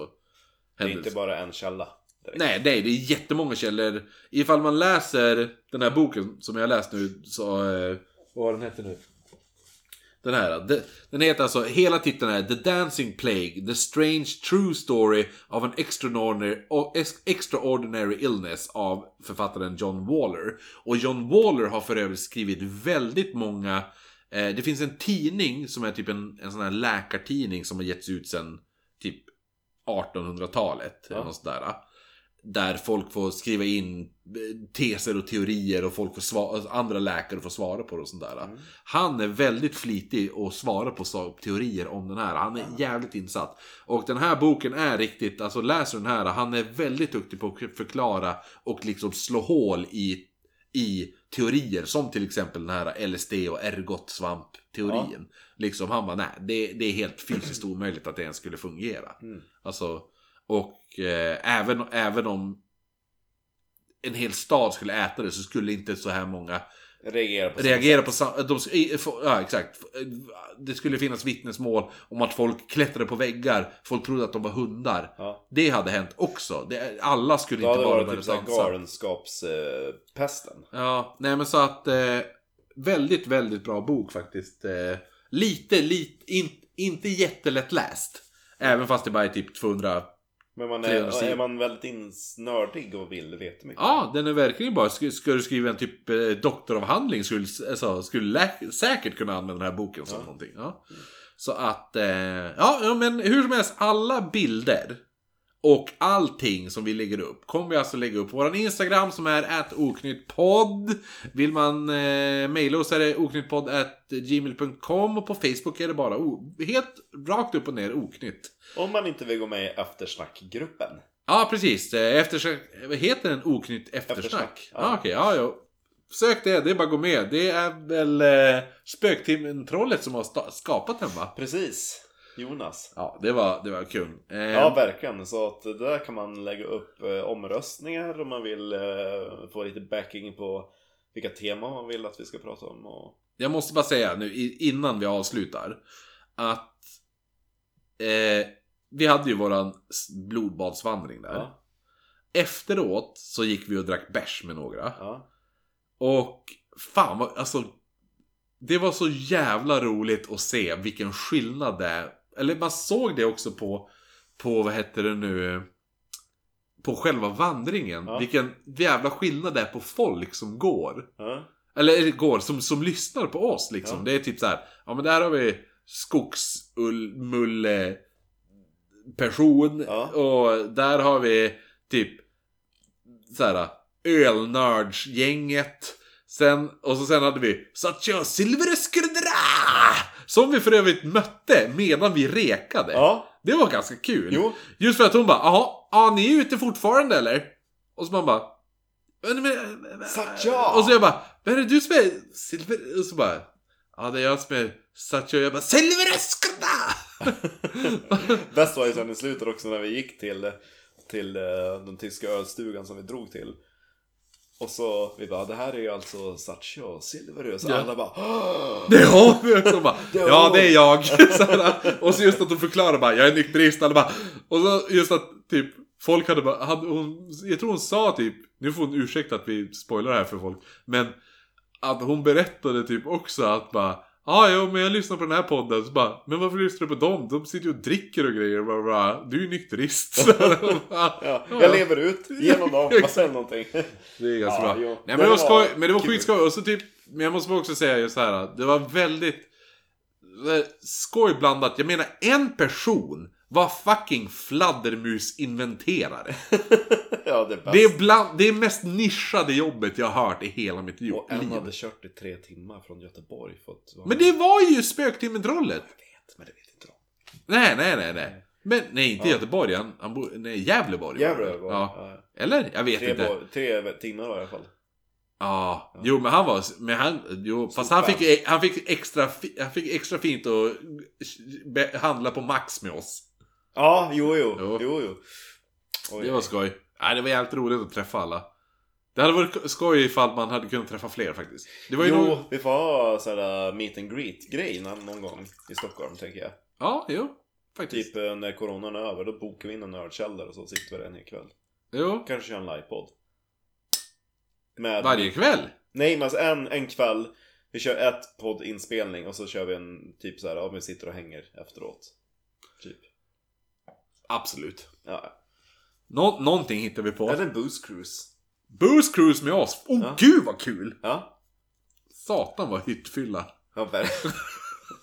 Det är händelser. inte bara en källa. Nej, nej, det är jättemånga källor. Ifall man läser den här boken som jag läst nu, så... Eh, vad den hette nu? Den här. de- Den heter alltså, hela titeln är The Dancing Plague, The Strange True Story of an Extraordinary, extraordinary Illness av författaren John Waller. Och John Waller har för övrigt skrivit väldigt många eh, Det finns en tidning som är typ en, en sån här läkartidning som har getts ut sedan typ 1800-talet. Eller Ja. något sådär. Där folk får skriva in eh, teser och teorier och folk får svara, andra läkare får svara på det och sånt där. Mm. Han är väldigt flitig och svarar på teorier om den här. Han är jävligt insatt. Och den här boken är riktigt, alltså läser den här, han är väldigt duktig på att förklara och liksom slå hål i, i teorier. Som till exempel den här LSD och ergot-svamp-teorin. Liksom han bara, nej, det, det är helt fysiskt omöjligt att det ens skulle fungera. Mm. Alltså, och eh, även, även om en hel stad skulle äta det så skulle inte så här många Reagera på reagera på samma... De, ja, exakt. Det skulle finnas vittnesmål om att folk klättrade på väggar. Folk trodde att de var hundar. Ja. Det hade hänt också. Det, alla skulle Då inte hade det bara varit börja typ dansa. galenskapspesten. Ja, nej men så att... Eh, väldigt, väldigt bra bok faktiskt. Eh, lite, lite... In, inte jättelätt läst. Även fast det bara är typ 200 Men man 300 är, är man väldigt insnördig och vill veta mycket. Ja, den är verkligen bara, ska, ska du skriva en typ eh, doktoravhandling skulle, alltså, skulle lä- säkert kunna använda den här boken som Ja. någonting. Ja. Så att, eh, ja, men hur som helst, alla bilder och allting som vi lägger upp kommer vi alltså lägga upp på vår Instagram som är oknyttpodd. Vill man eh, mejla oss är det oknyttpodd.gmail.com och på Facebook är det bara o- helt rakt upp och ner oknytt. Om man inte vill gå med i eftersnackgruppen. Ja, precis. Eh, Eftersnack, heter den oknytt eftersnack? Eftersnack, Ja, ja. okej. ja, ja. Sök det, det är bara att gå med. Det är väl eh, Spöktimmen-trollet som har skapat den va? Precis. Jonas. Ja, det var, det var kul. Eh, Ja, verkligen. Så att där kan man lägga upp eh, omröstningar om man vill eh, få lite backing på vilka teman man vill att vi ska prata om. Och... Jag måste bara säga nu innan vi avslutar. Att eh, vi hade ju våran blodbadsvandring där. Ja, Efteråt så gick vi och drack bärs med några. ja. Och fan vad, alltså. Det var så jävla roligt att se vilken skillnad det är. Eller man såg det också på, på vad heter det nu, på själva vandringen. Ja. Vilken jävla skillnad det är på folk som går. ja. Eller går, som, som lyssnar på oss liksom. Det är typ så här, ja men där har vi skogsullmulle person. Ja. Och där har vi typ så här ölnördsgänget. Sen, och så sen hade vi Satya Silverskurdra! Som vi för övrigt mötte medan vi rekade. ja. Det var ganska kul. Jo. Just för att hon bara, jaha, ja ni är ute fortfarande eller? Och så man bara, Satya! Och så jag bara, vad är det du som är Silver? Och så bara, ja det är jag som är Satya. Och jag bara, Silverskurdra! Bäst var ju sen i slutet också när vi gick till, till eh, den tyska ölstugan som vi drog till. Och så vi bara, det här är ju alltså Satcha och Silverö. Så Ja. alla bara "Åh!" Det har vi också bara, ja det är jag. Så här, och så just att hon förklarar bara, jag är nykterist. Alla bara, och så just att typ folk hade bara, hade hon, jag tror hon sa typ, nu får hon ursäkta att vi spoilar det här för folk. Men att hon berättade typ också att bara, Ja, jo, men jag lyssnar på den här podden. Så bara, men varför lyssnar du på dem? De sitter ju och dricker och grejer. Bara, bara, du är ju nykterist. Bara, Ja, jag lever ut genom dem, vad säger någonting? Det är ganska Ja, bra. jo. Nej, men Det det var skoj. Men det var skitskoj. Och så typ, men jag måste också säga just här. Det var väldigt eh, skoj blandat. Jag menar, en person var fucking fladdermusinventerare. ja, det är. Det är, bland, det är mest nischade jobbet jag har hört i hela mitt liv. Och en hade kört i tre timmar från Göteborg för. Men det var ju Spöktimmen-trollet. Jag vet, men det vet inte de. Nej, nej, nej, nej. Men nej, inte Ja. Göteborg. Han, han bor, nej, Gävleborg. var det. Gävle var Ja. ja. Eller? Jag vet tre, inte. bo- tre timmar var i alla fall. Ja, jo men han var, men han, jo, fast han fick, han fick extra, han fick extra fint att handla på Max med oss. Ja, jo, jo. Jo. jo, jo. Oj. Det var skoj. Nej, det var jävligt roligt att träffa alla. Det hade varit skoj ifall man hade kunnat träffa fler faktiskt. Det var ju Jo, nog... vi får ha sådär meet and greet grej någon någon gång i Stockholm tänker jag. Ja, jo. Faktiskt. Typ eh, när coronan är över, då bokar vi in en nördkällare och så sitter vi där en hel kväll. Jo. Kanske kör en livepodd. Med... Varje kväll. Nej men alltså en, en kväll, vi kör ett poddinspelning och så kör vi en typ såhär, ja vi sitter och hänger efteråt. Absolut. Ja. Nå- någonting hittar vi på. Eller en booze cruise. Booze Cruise med oss. Oh Ja. gud vad kul! Ja. Satan vad hyttfylla. Ja, verkligen.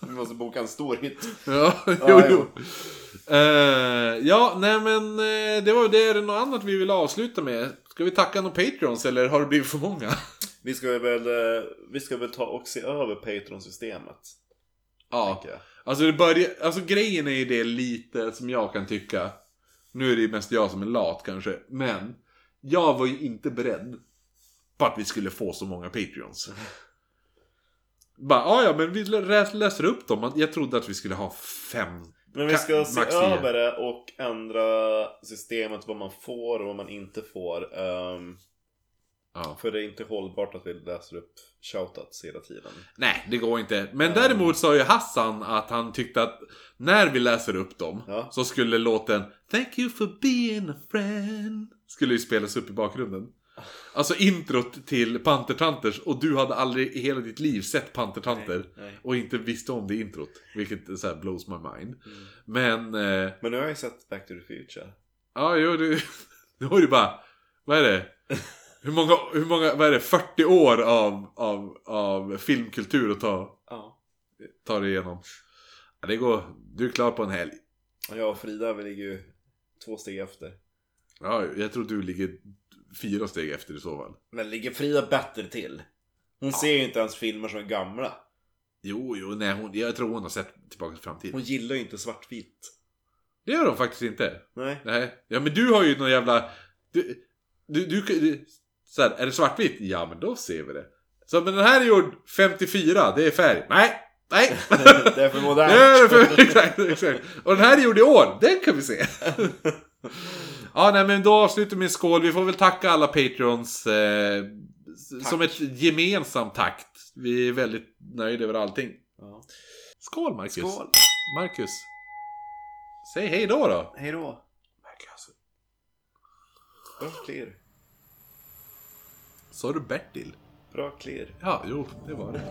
Vi måste boka en stor hit. Ja, jo, Ja, jo. Eh, ja, nej men eh, det var det. Är det något annat vi vill avsluta med? Ska vi tacka några Patreons eller har det blivit för många? Vi ska väl, eh, vi ska väl ta och se över Patreon-systemet. Ja, alltså det börjar, alltså grejen är ju det lite som jag kan tycka. Nu är det ju mest jag som är lat kanske, men jag var ju inte beredd på att vi skulle få så många Patreons. Bara, "Ah, ja men vi lä- läser upp dem. Jag trodde att vi skulle ha fem. Men vi ska Ka- se över det och ändra systemet vad man får och vad man inte får. Ehm, Ja. för det är inte hållbart att vi läser upp shoutouts hela tiden. Nej, det går inte. Men Mm. däremot sa ju Hassan att han tyckte att när vi läser upp dem Ja. så skulle låten Thank you for being a friend skulle ju spelas upp i bakgrunden. Alltså introt till Pantertanters och du hade aldrig i hela ditt liv sett Pantertanter Nej. och inte visste om det introt. Vilket så blows my mind. Mm. Men, eh, Men nu har jag ju sett Back to the Future. Ja, jo, det, det var ju bara... Vad är det? Hur många, hur många, vad är det? 40 år av, av, av filmkultur att ta, Ja. ta dig igenom. Ja, det går, du är klar på en helg. Och Frida vi ligger ju två steg efter. Ja, jag tror du ligger fyra steg efter i så fall. Men ligger Frida bättre till? Hon ser ju inte ens filmer som är gamla. Jo, jo, nej, hon, jag tror hon har sett Tillbaka till framtiden. Hon gillar ju inte svartvitt. Det gör hon faktiskt inte. Nej. Nej. Ja, men du har ju någon jävla... Du, du, du, du så här, är det svartvitt? Ja, men då ser vi det. Så, men den här är gjord 54, det är färg. Nej, nej. Det är för modernt. Det är för, exakt, exakt. Och den här är gjord i år, den kan vi se. ja, nej men då avslutar en skål. Vi får väl tacka alla Patreons eh, som ett gemensamt tack. Vi är väldigt nöjda över allting. Ja. Skål Marcus. Skål. Marcus. Säg hej då då. Hej då. Marcus. Clear. Sa du Bertil? Bra klirr. Ja, jo, det var det.